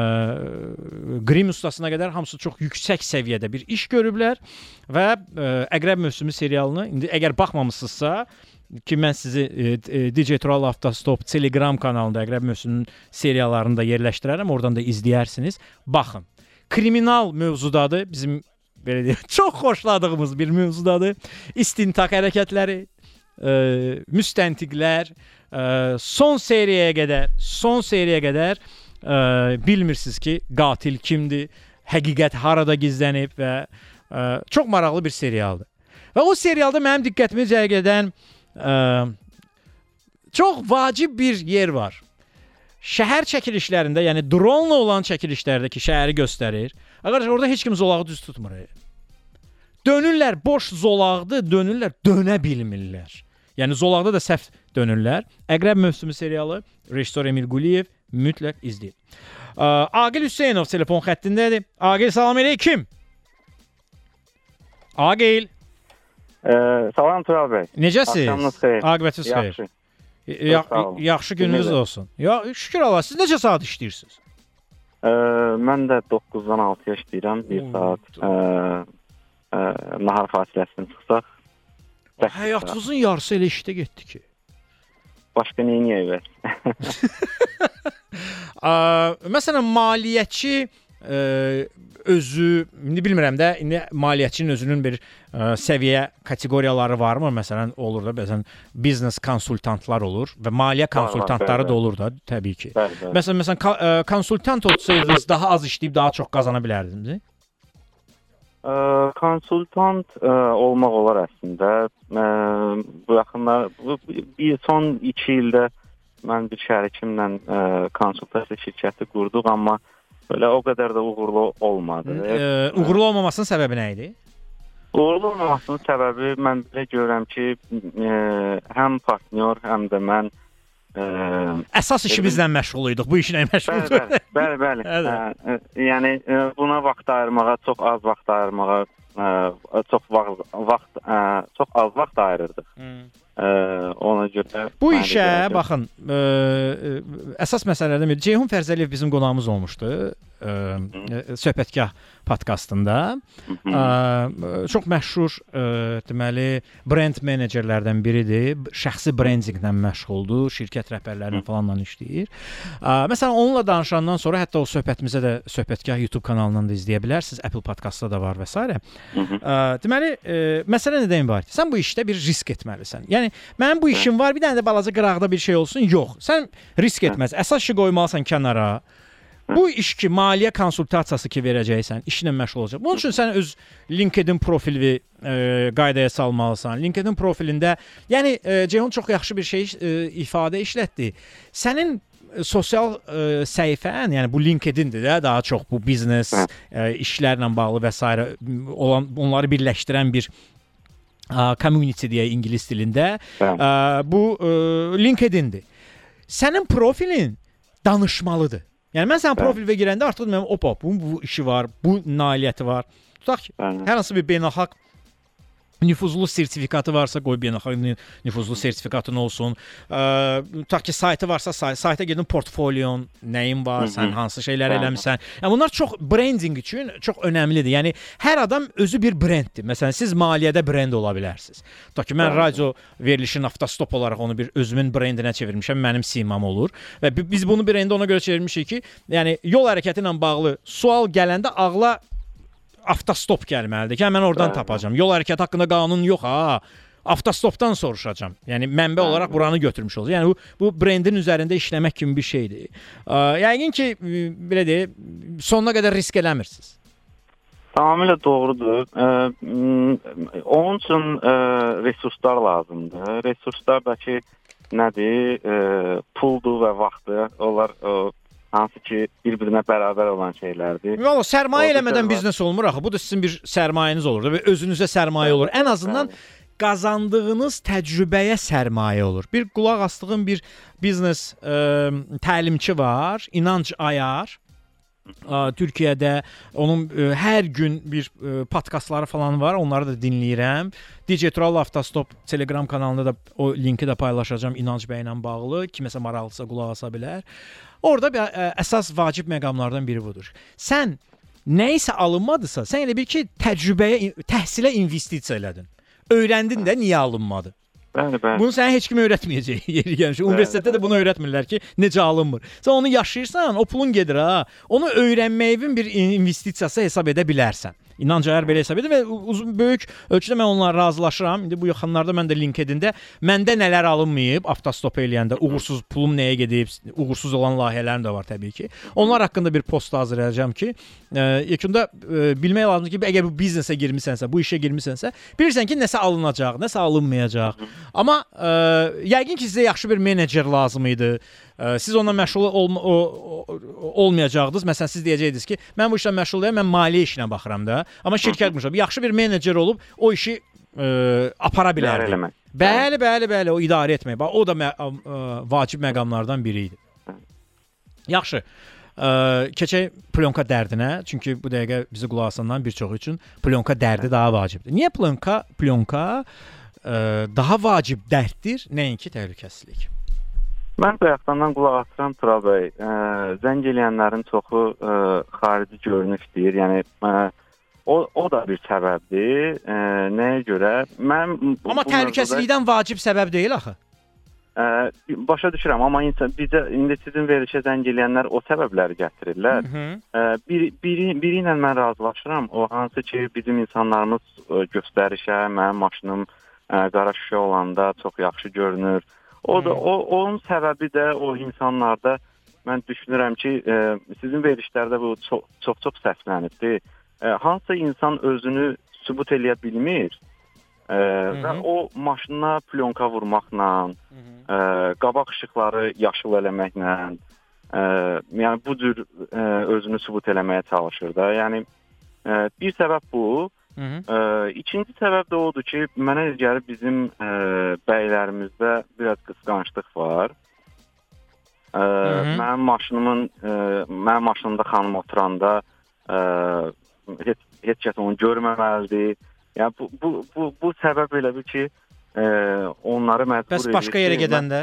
qrim ustasına qədər hamısı çox yüksək səviyyədə bir iş görüblər və ə, Əqrəb mövsümü serialını indi əgər baxmamısınızsa ki mən sizi e, DJ Tural Avtostop Telegram kanalında Əqrəb mövsümünün seriallarını da yerləşdirərəm, oradan da izləyərsiniz. Baxın. Kriminal mövzudadır. Bizim belə deyək, çox xoşladığımız bir mövzudadır. İstintaq hərəkətləri, ə, müstəntiqlər, ə, son seriyaya qədər, son seriyaya qədər ə, bilmirsiniz ki, qatil kimdir, həqiqət harada gizlənib və ə, çox maraqlı bir serialdır. Və o serialda mənim diqqətimi cəlb edən ə, çox vacib bir yer var. Şəhər çəkilişlərində, yəni dronla olan çəkilişlərdəki şəhəri göstərir. Arkadaşlar orada heç kim zolağı düz tutmur. Dönürlər boş zolaqdı, dönürlər dönə bilmirlər. Yəni zolaqda da səhv dönürlər. Əqrəb mövsümü serialı rejissor Emil Quliyev mütləq izləyin. Aqil Hüseynov telefon xəttindədir. Aqil salam əleykum. Aqil. Ee, salam Tural bəy. Necəsiz? Axşamınız xeyir. Aqibətiniz xeyir. Yaxşı. Ya, yaxşı gününüz olsun. Ya şükür Allah. Siz neçə saat işləyirsiniz? Ee, mən də 9-dan 6-ya işləyirəm. 1 saat ə, ə, nahar fasiləsini çıxsaq. Həyatınızın yarısı elə işdə getdi ki. Başqa nə edəyik? Ə, məsələn maliyyətçi ə, özü indi bilmirəm də indi maliyyətçinin özünün bir ə, səviyyə kateqoriyaları varmı? Məsələn olur da bəzən biznes konsultantlar olur və maliyyə konsultantları da olur da təbii ki. Bəli, bəli. Məsələn məsələn ka- ə, konsultant olsaydınız daha az işləyib daha çox qazana bilərdiniz. Ə, konsultant ə, olmaq olar əslində. Ə, bu yaxınlar bu bir son 2 ildə mən bir şərikimlə ə, konsultasiya şirkəti qurduq, amma belə o qədər də uğurlu olmadı. Ə, uğurlu olmamasının səbəbi nə idi? Uğurlu olmamasının səbəbi mən belə görürəm ki, ə, həm partnyor, həm də mən ə, Əsas işimizlə məşğul idik. Bu işlə məşğul. Bəli, bəli, bəli. Bəli. Ə, ə, yəni buna vaxt ayırmağa, çox az vaxt ayırmağa, ə, çox vaxt vaxt ə, çox az vaxt ayırırdıq. Ə, ona görə Bu işə görəcəm. baxın, ə, ə, əsas məsələlərdən biri Ceyhun Fərzəliyev bizim qonağımız olmuşdu. Ə, ə, söhbətgah podkastında. Ə, çox məşhur ə, deməli brend menecerlərdən biridir. Şəxsi brendinqlə məşğuldur, şirkət rəhbərləri falanla işləyir. Ə, məsələn onunla danışandan sonra hətta o söhbətimizə də söhbətgah YouTube kanalından da izləyə bilərsiniz. Apple podkastda da var və s. Ə, deməli, ə, məsələ nədən ibarət? Sən bu işdə bir risk etməlisən. Yəni mənim bu işim var, bir dənə də balaca qıraqda bir şey olsun. Yox. Sən risk etməz. Əsas işi qoymalısan kənara. Bu iş ki, maliyyə konsultasiyası ki verəcəksən, işlə məşğul olacaq. Bunun üçün sən öz LinkedIn profilini e, qaydaya salmalısan. LinkedIn profilində, yəni e, Ceyhun çox yaxşı bir şey e, ifadə işlətdi. Sənin e, sosial e, səhifən, yəni bu LinkedIn-dir də daha çox bu biznes e, işlərlə bağlı və s. olan onları birləşdirən bir community deyə ingilis dilində. Ə, bu ə, LinkedIn-dir. Sənin profilin danışmalıdır. Yəni mən sənin profilinə girəndə artıq mənim opa, bunun bu işi var, bu nailiyyəti var. Tutaq ki, hər hansı bir beynəlxalq nüfuzlu sertifikatı varsa qoy beynəlxalq nü- nüfuzlu sertifikatın olsun. Ə, tutaq ki, saytı varsa say sayta gedin portfolyon, nəyin var, sən hansı şeylər eləmisən. Yəni bunlar çox brendinq üçün çox önəmlidir. Yəni hər adam özü bir brenddir. Məsələn, siz maliyyədə brend ola bilərsiniz. Tutaq ki, mən radio verilişin avtostop olaraq onu bir özümün brendinə çevirmişəm, mənim simam olur və bi- biz bunu brendə ona görə çevirmişik ki, yəni yol hərəkəti ilə bağlı sual gələndə ağla avtostop gəlməlidir ki, mən oradan Bəli. tapacağam. Yol hərəkəti haqqında qanun yox ha. avtostopdan soruşacağam. Yəni mənbə olaraq buranı götürmüş olacaq. Yəni bu bu brendin üzərində işləmək kimi bir şeydir. Yəqin ki, belə deyək, sonuna qədər risk eləmirsiniz. Tamamilə doğrudur. Ə, onun üçün ə, resurslar lazımdır. Resurslar da ki, nədir? Ə, puldur və vaxtdır. Onlar ə, hansı ki bir-birinə bərabər olan şeylərdir. Valla sərmayə Orada eləmədən var. biznes olmur axı. Bu da sizin bir sərmayəniz olur da və özünüzə sərmayə olur. Ən azından qazandığınız təcrübəyə sərmayə olur. Bir qulaq asdığım bir biznes ə, təlimçi var, İnanc Ayar. Ə, Türkiyədə onun ə, hər gün bir ə, podkastları falan var. Onları da dinləyirəm. DJ Tural Avtostop Telegram kanalında da o linki də paylaşacağam İnanc bəylə bağlı. Kiməsə maraqlısa qulaq asa bilər. Orada bir ə, əsas vacib məqamlardan biri budur. Sən nə isə alınmadısa, sən elə bil ki, təcrübəyə, təhsilə investisiya elədin. Öyrəndin də niyə alınmadı? Bəli, bəli. Bunu sənə heç kim öyrətməyəcək. Yeri gəlmiş. Universitetdə də bunu öyrətmirlər ki, necə alınmır. Sən onu yaşayırsan, o pulun gedir ha. Onu öyrənməyin bir investisiyası hesab edə bilərsən. İnanc əgər belə hesab edir və uzun böyük ölçüdə mən onunla razılaşıram. İndi bu yaxınlarda mən də LinkedIn-də məndə nələr alınmayıb avtostop eləyəndə uğursuz pulum nəyə gedib, uğursuz olan layihələrim də var təbii ki. Onlar haqqında bir post hazırlayacağam ki, ə, yekunda ə, bilmək lazımdır ki, əgər bu biznesə girmisənsə, bu işə girmisənsə, bilirsən ki, nəsə alınacaq, nəsə alınmayacaq. Amma ə, yəqin ki, sizə yaxşı bir menecer lazım idi. Siz onunla məşğul olma, o, o, olmayacaqdınız. Məsələn, siz deyəcəydiniz ki, mən bu işlə məşğul deyiləm, mən maliyyə işinə baxıram da. Amma şirkət məşğul. Yaxşı bir menecer olub o işi ə, apara İdarə bilərdi. Bəli, bəli, bəli, o idarə etmək. Bax, o da mə ə, vacib məqamlardan biri idi. Yaxşı. Ə, keçək plyonka dərdinə. Çünki bu dəqiqə bizi qulaq asanların bir çoxu üçün plyonka dərdi daha vacibdir. Niyə plyonka plyonka ə, daha vacib dərddir, nəinki təhlükəsizlik? Mən bayaqdan qulaq asıram Tural bəy. Ə, zəng eləyənlərin çoxu ə, xarici görünüş deyir. Yəni ə, o o da bir səbəbdir. Ə, nəyə görə? Mən Amma təhlükəsizlikdən vacib səbəb deyil axı. Ə, başa düşürəm, amma insan bizə indi sizin verilişə zəng eləyənlər o səbəbləri gətirirlər. Hı. Ə, bir biri biri ilə mən razılaşıram. O hansı ki bizim insanlarımız ə, göstərişə, mənim maşınım ə, qara şüşə olanda çox yaxşı görünür. O da o onun səbəbi də o insanlarda mən düşünürəm ki, ə, sizin verilişlərdə bu çox çox, çox səslənibdi. Ə, hansı insan özünü sübut eləyə bilmir? Ə, və o maşına plyonka vurmaqla, ə, qabaq işıqları yaşıl eləməklə, ə, yəni bu cür ə, özünü sübut eləməyə çalışır da. Yəni ə, bir səbəb bu. Hı -hı. Ə, ikinci səbəb də odur ki, mənə elə gəlir bizim ə, bəylərimizdə biraz qısqanclıq var. Ə, hı. mənim maşınımın ə, mənim maşınımda xanım oturanda ə, heç heç kəs onu görməməlidir. Yəni bu bu bu bu səbəb elə bir ki, ə, onları məcbur Bəs başqa yerə gedəndə?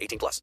18 plus.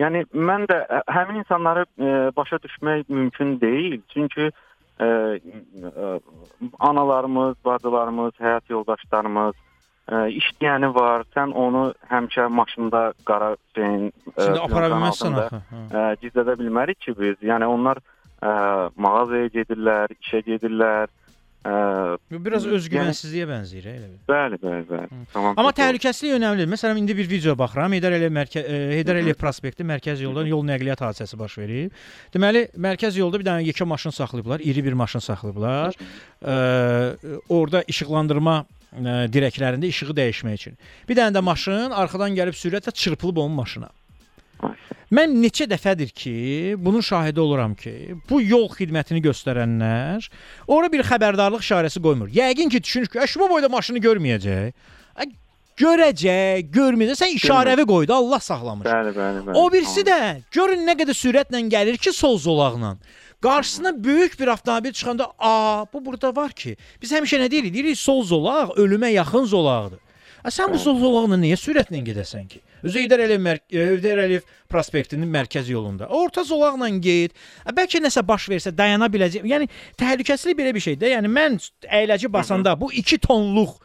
Yəni mən də həmin insanları ə, başa düşmək mümkün deyil. Çünki ə, ə, analarımız, bacılarımız, həyat yoldaşlarımız ə, işləyəni var. Sən onu həmişə maşında qara şeyin ə, Şimdi apara bilməzsən axı. Hə. gizlədə bilmərik ki biz. Yəni onlar ə, mağazaya gedirlər, işə gedirlər. Ə, biraz Yəni- özgüvənsizliyə bənzəyir hə, elə bil. Bəli, bəli, bəli. Tamam. Amma təhlükəsizlik önəmlidir. Məsələn, indi bir video baxıram. Heydər Əliyev mərkəz Heydər Əliyev prospekti mərkəz yoldan yol nəqliyyat hadisəsi baş verib. Deməli, mərkəz yolda bir dənə yekə maşın saxlayıblar, iri bir maşın saxlayıblar. Ə, orada işıqlandırma ə, dirəklərində işığı dəyişmək üçün. Bir dənə də maşın arxadan gəlib sürətlə çırpılıb onun maşına. Mən neçə dəfədir ki, bunun şahidi oluram ki, bu yol xidmətini göstərənlər ora bir xəbərdarlıq işarəsi qoymur. Yəqin ki, düşünür ki, "Əş bu boyda maşını görməyəcək." Ə, görəcək, görməyəcək. Sən işarəvi qoydu, Allah saxlamış. Bəli, bəli, bəli. O birisi də görün nə qədər sürətlə gəlir ki, sol zolaqla. Qarşısına böyük bir avtomobil çıxanda, "A, bu burada var ki, biz həmişə nə deyirik? Deyirik sol zolaq ölümə yaxın zolaqdır." A sən bu zolaqla niyə sürətlə gedəsən ki? Özü Heydər Əliyev mər- e, Heydər Əliyev prospektinin mərkəzi yolunda. Orta zolaqla get. A, Bəlkə nəsə baş versə dayana biləcək. Yəni təhlükəsizlik belə bir şeydir. Yəni mən əyləci basanda bu 2 tonluq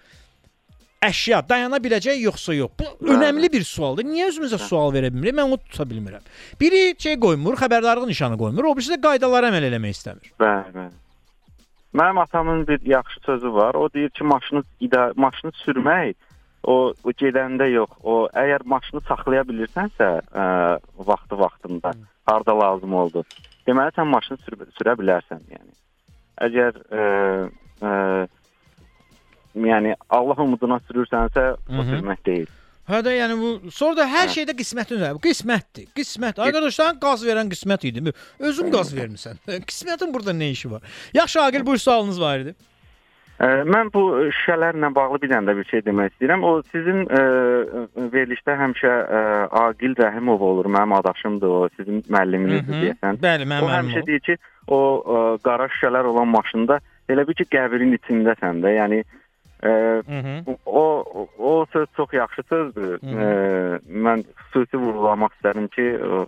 əşya dayana biləcək yoxsa yox? Bu önəmli bir sualdır. Niyə özümüzə sual verə bilmirik? Mən onu tuta bilmirəm. Biri şey qoymur, xəbərdarlıq nişanı qoymur, o birisi də qaydalara əməl eləmək istəmir. Bəli, bəli. Mənim atamın bir yaxşı sözü var. O deyir ki, maşını ida maşını sürmək o, o gedəndə yox. O əgər maşını saxlaya bilirsənsə, ə, vaxtı vaxtında, harda lazım oldu. Deməli sən maşını sür sürə bilərsən, yəni. Əgər ə, ə, yəni Allah umuduna sürürsənsə, bu Mhm. sürmək deyil. Hə də yəni bu sonra da hər şeydə qismətin. Bu qismətdir. Qismət. Arkadaşlar qaz verən qismət idi. Özün qaz vermisən. Qismətin burada nə işi var? Yaxşı Aqil buyur sualınız var idi. Ə, mən bu şüşələrlə bağlı bir dənə də bir şey demək istəyirəm. O sizin ə, verilişdə həmişə ə, Aqil Rəhimov olur. Mənim adaşımdır o, sizin müəlliminizdir deyəsən. Bəli, mənim O həmişə deyir ki, o ə, qara şüşələr olan maşında elə bir ki, qəbrin içindəsən də. Yəni ə, Mhm. o o- o söz çox yaxşı sözdür. Mhm. Ə, mən xüsusi vurğulamaq istədim ki, ə,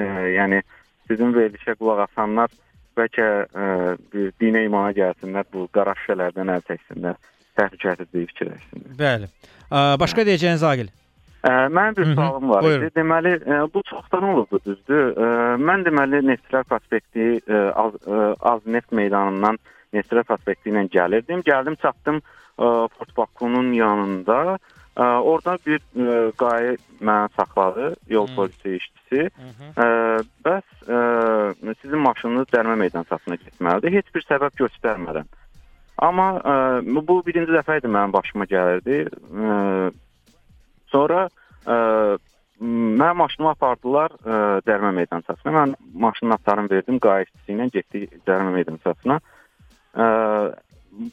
ə, yəni sizin verilişə qulaq asanlar bəlkə ə, bir dinə imana gəlsinlər, bu qara şüşələrdən əl çəksinlər, təhlükəsizliyi fikirləşsinlər. Bəli. Ə, başqa deyəcəyiniz Aqil? Ə, mənim bir Mhm, sualım var buyurun. idi. Deməli, ə, bu çoxdan olubdu, düzdür? Ə, mən deməli Neftçilər prospekti ə, az, ə, az neft meydanından Neftçilər prospekti ilə gəlirdim. Gəldim, çatdım ə, Fort Bakunun yanında. Ə, orada bir ə, qayə məni saxladı, yol polisi işçisi. Ə, bəs ə, sizin maşınınız dərmə meydançasına getməlidir. Heç bir səbəb göstərmədən. Amma ə, bu birinci dəfə idi mənim başıma gəlirdi. Ə, sonra ə, mənim maşınımı apardılar ə, dərmə meydançasına. Mən maşının anahtarını verdim, qayıqçısı ilə getdik dərmə meydançasına. Ə,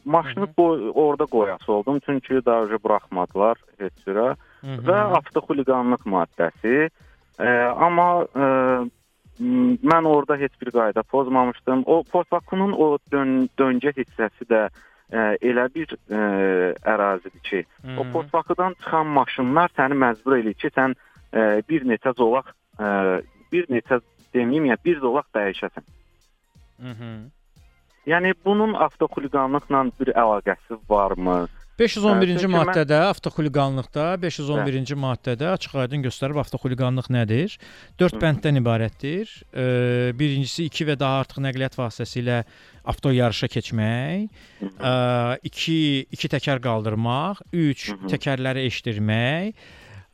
maşını qoy, orada qoyası oldum çünki daha buraxmadılar heç cürə və avtoxuliqanlıq maddəsi. Ə, amma m, mən orada heç bir qayda pozmamışdım. O Portbakunun o dön döngə hissəsi də ə, elə bir ə, ərazidir ki, o Mhm. Portbakudan çıxan maşınlar səni məcbur eləyir ki, sən ə, bir neçə zolaq ə, bir neçə deməyim ya, bir zolaq dəyişəsən. Mhm. Yəni bunun avtoxuliqanlıqla bir əlaqəsi varmı? 511-ci Hə, çünki mən- maddədə avtoxuliqanlıqda 511-ci maddədə açıq-aydın göstərib avtoxuliqanlıq nədir? 4 bənddən ibarətdir. E, birincisi 2 və daha artıq nəqliyyat vasitəsilə avto yarışa keçmək, 2 2 təkər qaldırmaq, 3 təkərləri eşdirmək,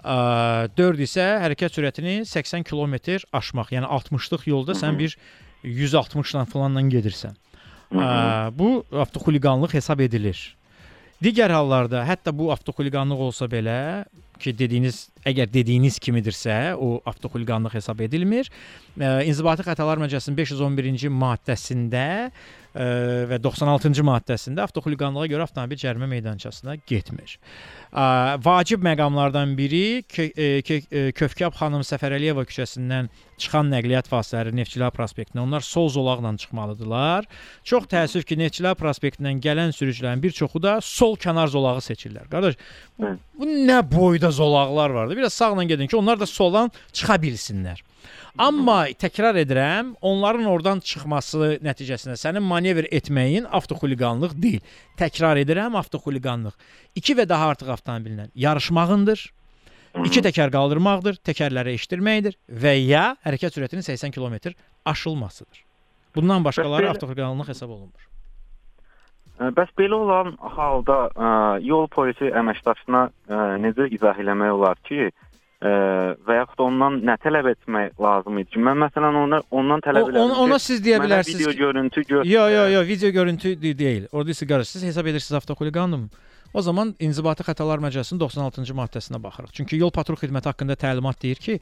4 isə hərəkət sürətini 80 km aşmaq. Yəni 60-lıq yolda sən bir 160-la falanla gedirsən. Ə, bu avtoxuliqanlıq hesab edilir. Digər hallarda hətta bu avtoxuliqanlıq olsa belə ki, dediyiniz əgər dediyiniz kimidirsə, o avtoxuliqanlıq hesab edilmir. Ə, İnzibati Xətalar Məcəlləsinin 511-ci maddəsində və 96-cı maddəsində avtoxuliqanlığa görə avtomobil cərimə meydançasına getmir. Vacib məqamlardan biri Kö- e, e, xanım Səfərəliyeva küçəsindən çıxan nəqliyyat vasitələri Neftçilər prospektinə onlar sol zolaqla çıxmalıdırlar. Çox təəssüf ki, Neftçilər prospektindən gələn sürücülərin bir çoxu da sol kənar zolağı seçirlər. Qardaş, bu, bu nə boyda zolaqlar vardı. Biraz sağla gedin ki, onlar da soldan çıxa bilsinlər. Amma təkrar edirəm, onların oradan çıxması nəticəsində sənin manevr etməyin avtoxuliqanlıq deyil. Təkrar edirəm, avtoxuliqanlıq. 2 və daha artıq avtomobillə yarışmağındır. İki təkər qaldırmaqdır, təkərləri eşitdirməkdir və ya hərəkət sürətinin 80 km aşılmasıdır. Bundan başqaları avtoxuliqanlıq hesab olunmur. Bəs belə olan halda ə, yol polisi əməkdaşına ə, necə izah eləmək olar ki, ə, və yaxud da ondan nə tələb etmək lazım idi ki, mən məsələn ona ondan tələb O- elədim ona- ona siz deyə mənə bilərsiniz Video ki- görüntü göstər. Yo, yo, yo, video görüntü de- deyil. Orada isə qarşı siz hesab edirsiniz avtoxuliqanım. O zaman İnzibati Xətalar Məcəlləsinin 96-cı maddəsinə baxırıq. Çünki yol patrul xidməti haqqında təlimat deyir ki,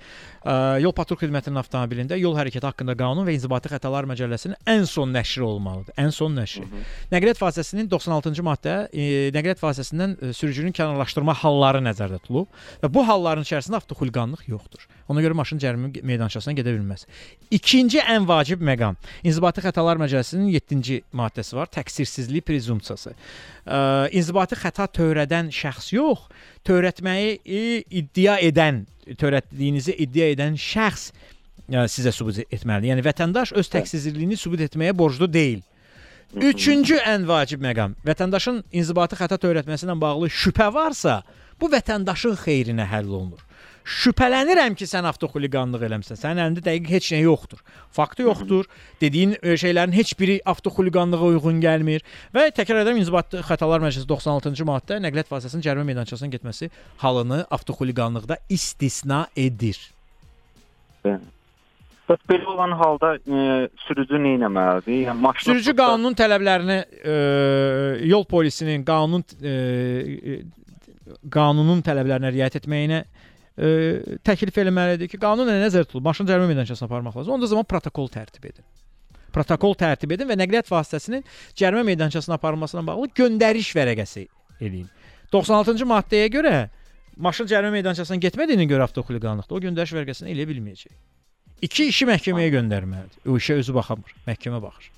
ə, yol patrul xidmətinin avtomobilində yol hərəkəti haqqında qanun və İnzibati Xətalar Məcəlləsinin ən son nəşri olmalıdır. Ən son nəşri. Nəqliyyat vasitəsinin 96-cı maddə e, nəqliyyat vasitəsindən e, sürücünün kənarlaşdırma halları nəzərdə tutulub və bu halların içərisində avtoxuliqanlıq yoxdur. Ona görə maşın cərimə meydançasına gedə bilməz. İkinci ən vacib məqam İnzibati Xətalar Məcəlləsinin 7-ci maddəsi var, təqsirsizlik prezumpsiyası. Ə, inzibati xəta törədən şəxs yox, törətməyi iddia edən, törətdiyinizi iddia edən şəxs ə, sizə sübut etməlidir. Yəni vətəndaş öz təqsirsizliyini sübut etməyə borclu deyil. Üçüncü ən vacib məqam, vətəndaşın inzibati xəta törətməsi ilə bağlı şübhə varsa, bu vətəndaşın xeyrinə həll olunur. Şübhələnirəm ki, sən avtoxuliqanlıq eləmisən. Sənin əlində dəqiq heç nə yoxdur. Faktı yoxdur. Dediyin e, şeylərin heç biri avtoxuliqanlığa uyğun gəlmir və təkrar edirəm İnzibati Xətalar Məcəlləsi 96-cı maddə nəqliyyat vasitəsinin cərimə meydançasına getməsi halını avtoxuliqanlıqda istisna edir. Bəs belə olan halda e, sürücü nə etməlidir? Yəni maşın Sürücü qanunun tələblərini e, yol polisinin qanun e, e, qanunun tələblərinə riayət etməyinə e, təklif eləməlidir ki, qanun nə nəzərdə tutulub, maşın cərimə meydançasına aparmaq lazım. Onda zaman protokol tərtib edin. Protokol tərtib edin və nəqliyyat vasitəsinin cərimə meydançasına aparılmasına bağlı göndəriş vərəqəsi eləyin. 96-cı maddəyə görə maşın cərimə meydançasına getmədiyinə görə avtoxuliqanlıqda o göndəriş vərəqəsini elə bilməyəcək. İki işi məhkəməyə göndərməlidir. O işə özü baxmır, məhkəmə baxır.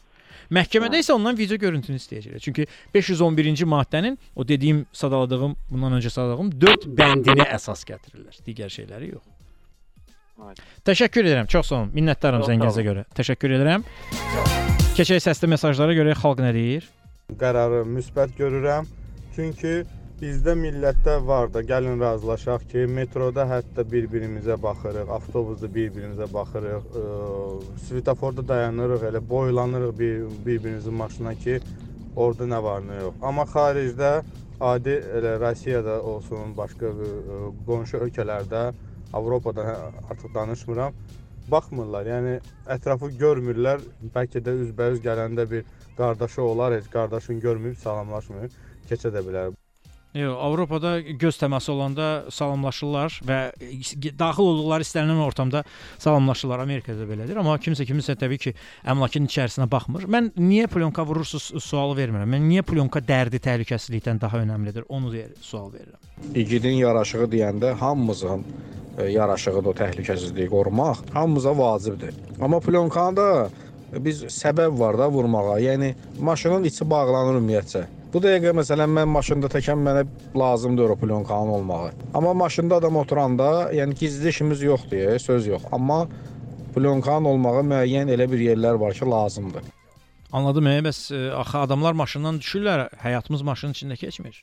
Məhkəmədə isə ondan video görüntünü istəyəcəklər. Çünki 511-ci maddənin o dediyim sadaladığım, bundan öncə sadaladığım 4 bəndinə əsas gətirirlər. Digər şeyləri yox. Təşəkkür edirəm. Çox sağ olun. Minnətdaram olun. görə. Təşəkkür edirəm. Keçək səsli mesajlara görə xalq nə deyir? qərarı müsbət görürəm. Çünki bizdə millətdə var da, gəlin razılaşaq ki, metroda hətta bir-birimizə baxırıq, avtobusda bir-birimizə baxırıq, ə, svetoforda dayanırıq, elə boylanırıq bir bir-birimizin maşına ki, orada nə var, nə yox. Amma xaricdə adi elə Rusiyada olsun, başqa ə, qonşu ölkələrdə, Avropada hə, artıq danışmıram. Baxmırlar, yəni ətrafı görmürlər. Bəlkə də üzbəüz gələndə bir qardaşı olar, heç qardaşını görməyib salamlaşmır, keçə də bilər. Yox, Avropada göz təması olanda salamlaşırlar və daxil olduqları istənilən ortamda salamlaşırlar. Amerikada da belədir, amma kimsə kimisə təbii ki, əmlakın içərisinə baxmır. Mən niyə plyonka vurursunuz sualı vermirəm. Mən niyə plyonka dərdi təhlükəsizlikdən daha önəmlidir? Onu sual verirəm. İgidin yaraşığı deyəndə hamımızın e, yaraşığıdır o təhlükəsizliyi qorumaq, hamımıza vacibdir. Amma plyonkanı da biz səbəb var da vurmağa. Yəni maşının içi bağlanır ümumiyyətcə. Bu dəqiqə məsələn mən maşında təkəm mənə lazımdır o plyonkanın olmağı. Amma maşında adam oturanda, yəni gizli işimiz yoxdur, söz yox. Amma plyonkanın olmağı müəyyən elə bir yerlər var ki, lazımdır. Anladım, e, bəs e, axı adamlar maşından düşürlər, həyatımız maşının içində keçmir.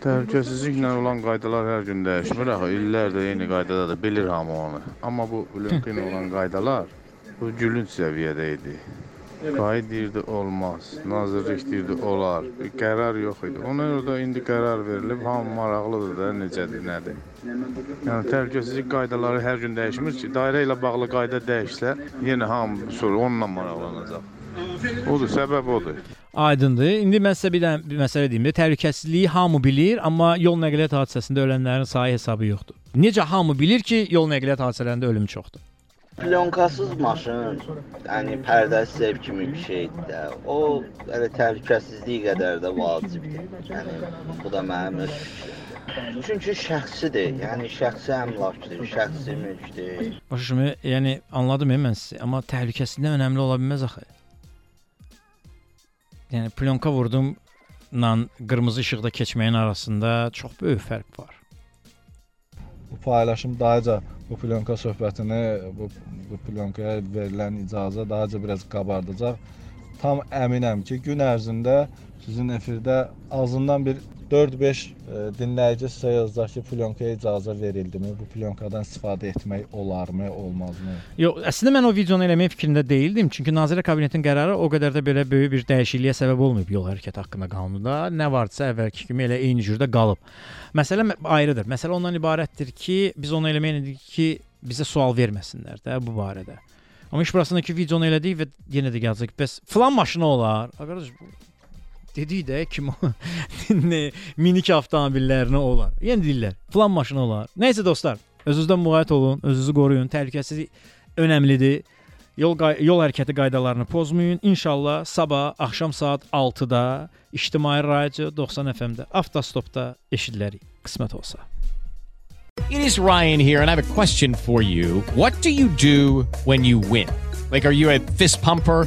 Təhlükəsizliklə olan qaydalar hər gün dəyişmir. Axı illərdir eyni qaydadadır, bilir hamı onu. Amma bu blokla olan qaydalar bu gülünc səviyyədə idi. Qayd deyirdi olmaz, nazirlik deyirdi olar. Bir qərar yox idi. Ona görə də indi qərar verilib, hamı maraqlıdır da necədir, nədir. Yəni təhlükəsizlik qaydaları hər gün dəyişmir ki, dairə ilə bağlı qayda dəyişsə, yenə hamı sonra onunla maraqlanacaq. Odur, səbəb odur. Aydındır. İndi mən sizə bir dənə bir məsələ deyim. də, Təhlükəsizliyi hamı bilir, amma yol nəqliyyat hadisəsində ölənlərin sayı hesabı yoxdur. Necə hamı bilir ki, yol nəqliyyat hadisələrində ölüm çoxdur? Plonkasız maşın, yəni pərdəsi ev kimi bir şeydir də. O elə təhlükəsizliyi qədər də vacibdir. Yəni bu da mənim öz fikrim. Çünki şəxsidir, yəni şəxsi əmlakdır, şəxsi mülkdür. Düşmü? Yəni anladım mən sizi, amma təhlükəsizlikdən önəmli ola bilməz axı. Yəni plyonka vurdumla qırmızı işıqda keçməyin arasında çox böyük fərq var. Bu paylaşım dahaca bu plyonka söhbətini, bu, bu plyonкaya verilən icazə dahaca biraz qabardacaq. Tam əminəm ki, gün ərzində sizin efirdə azından bir 4-5 e, dinləyici ki, plyonкaya icazə verildimi? Bu plyonkadan istifadə etmək olarmı, olmazmı? Yox, əslində mən o videonu eləmək fikrində deyildim, çünki Nazirlər Kabinetinin qərarı o qədər də belə böyük bir dəyişikliyə səbəb olmayıb yol hərəkəti haqqında qanunda. Nə varsa əvvəlki kimi elə eyni cürdə qalıb. Məsələ mə- ayrıdır. Məsələ ondan ibarətdir ki, biz onu eləməliyik ki, bizə sual verməsinlər də bu barədə. Amma iş burasındakı videonu elədik və yenə də gələcək. Bəs filan maşını olar. Qardaş, dedik də kim ne, minik avtomobillərinə olar. Yenə deyirlər, plan maşını olar. Nəysə dostlar, özünüzdən müğayət olun, özünüzü qoruyun. Təhlükəsizlik önəmlidir. Yol yol hərəkəti qaydalarını pozmayın. İnşallah sabah axşam saat 6-da İctimai Radio 90 FM-də Avtostopda eşidilərik. Qismət olsa. It is Ryan here and I have a question for you. What do you do when you win? Like are you a fist pumper?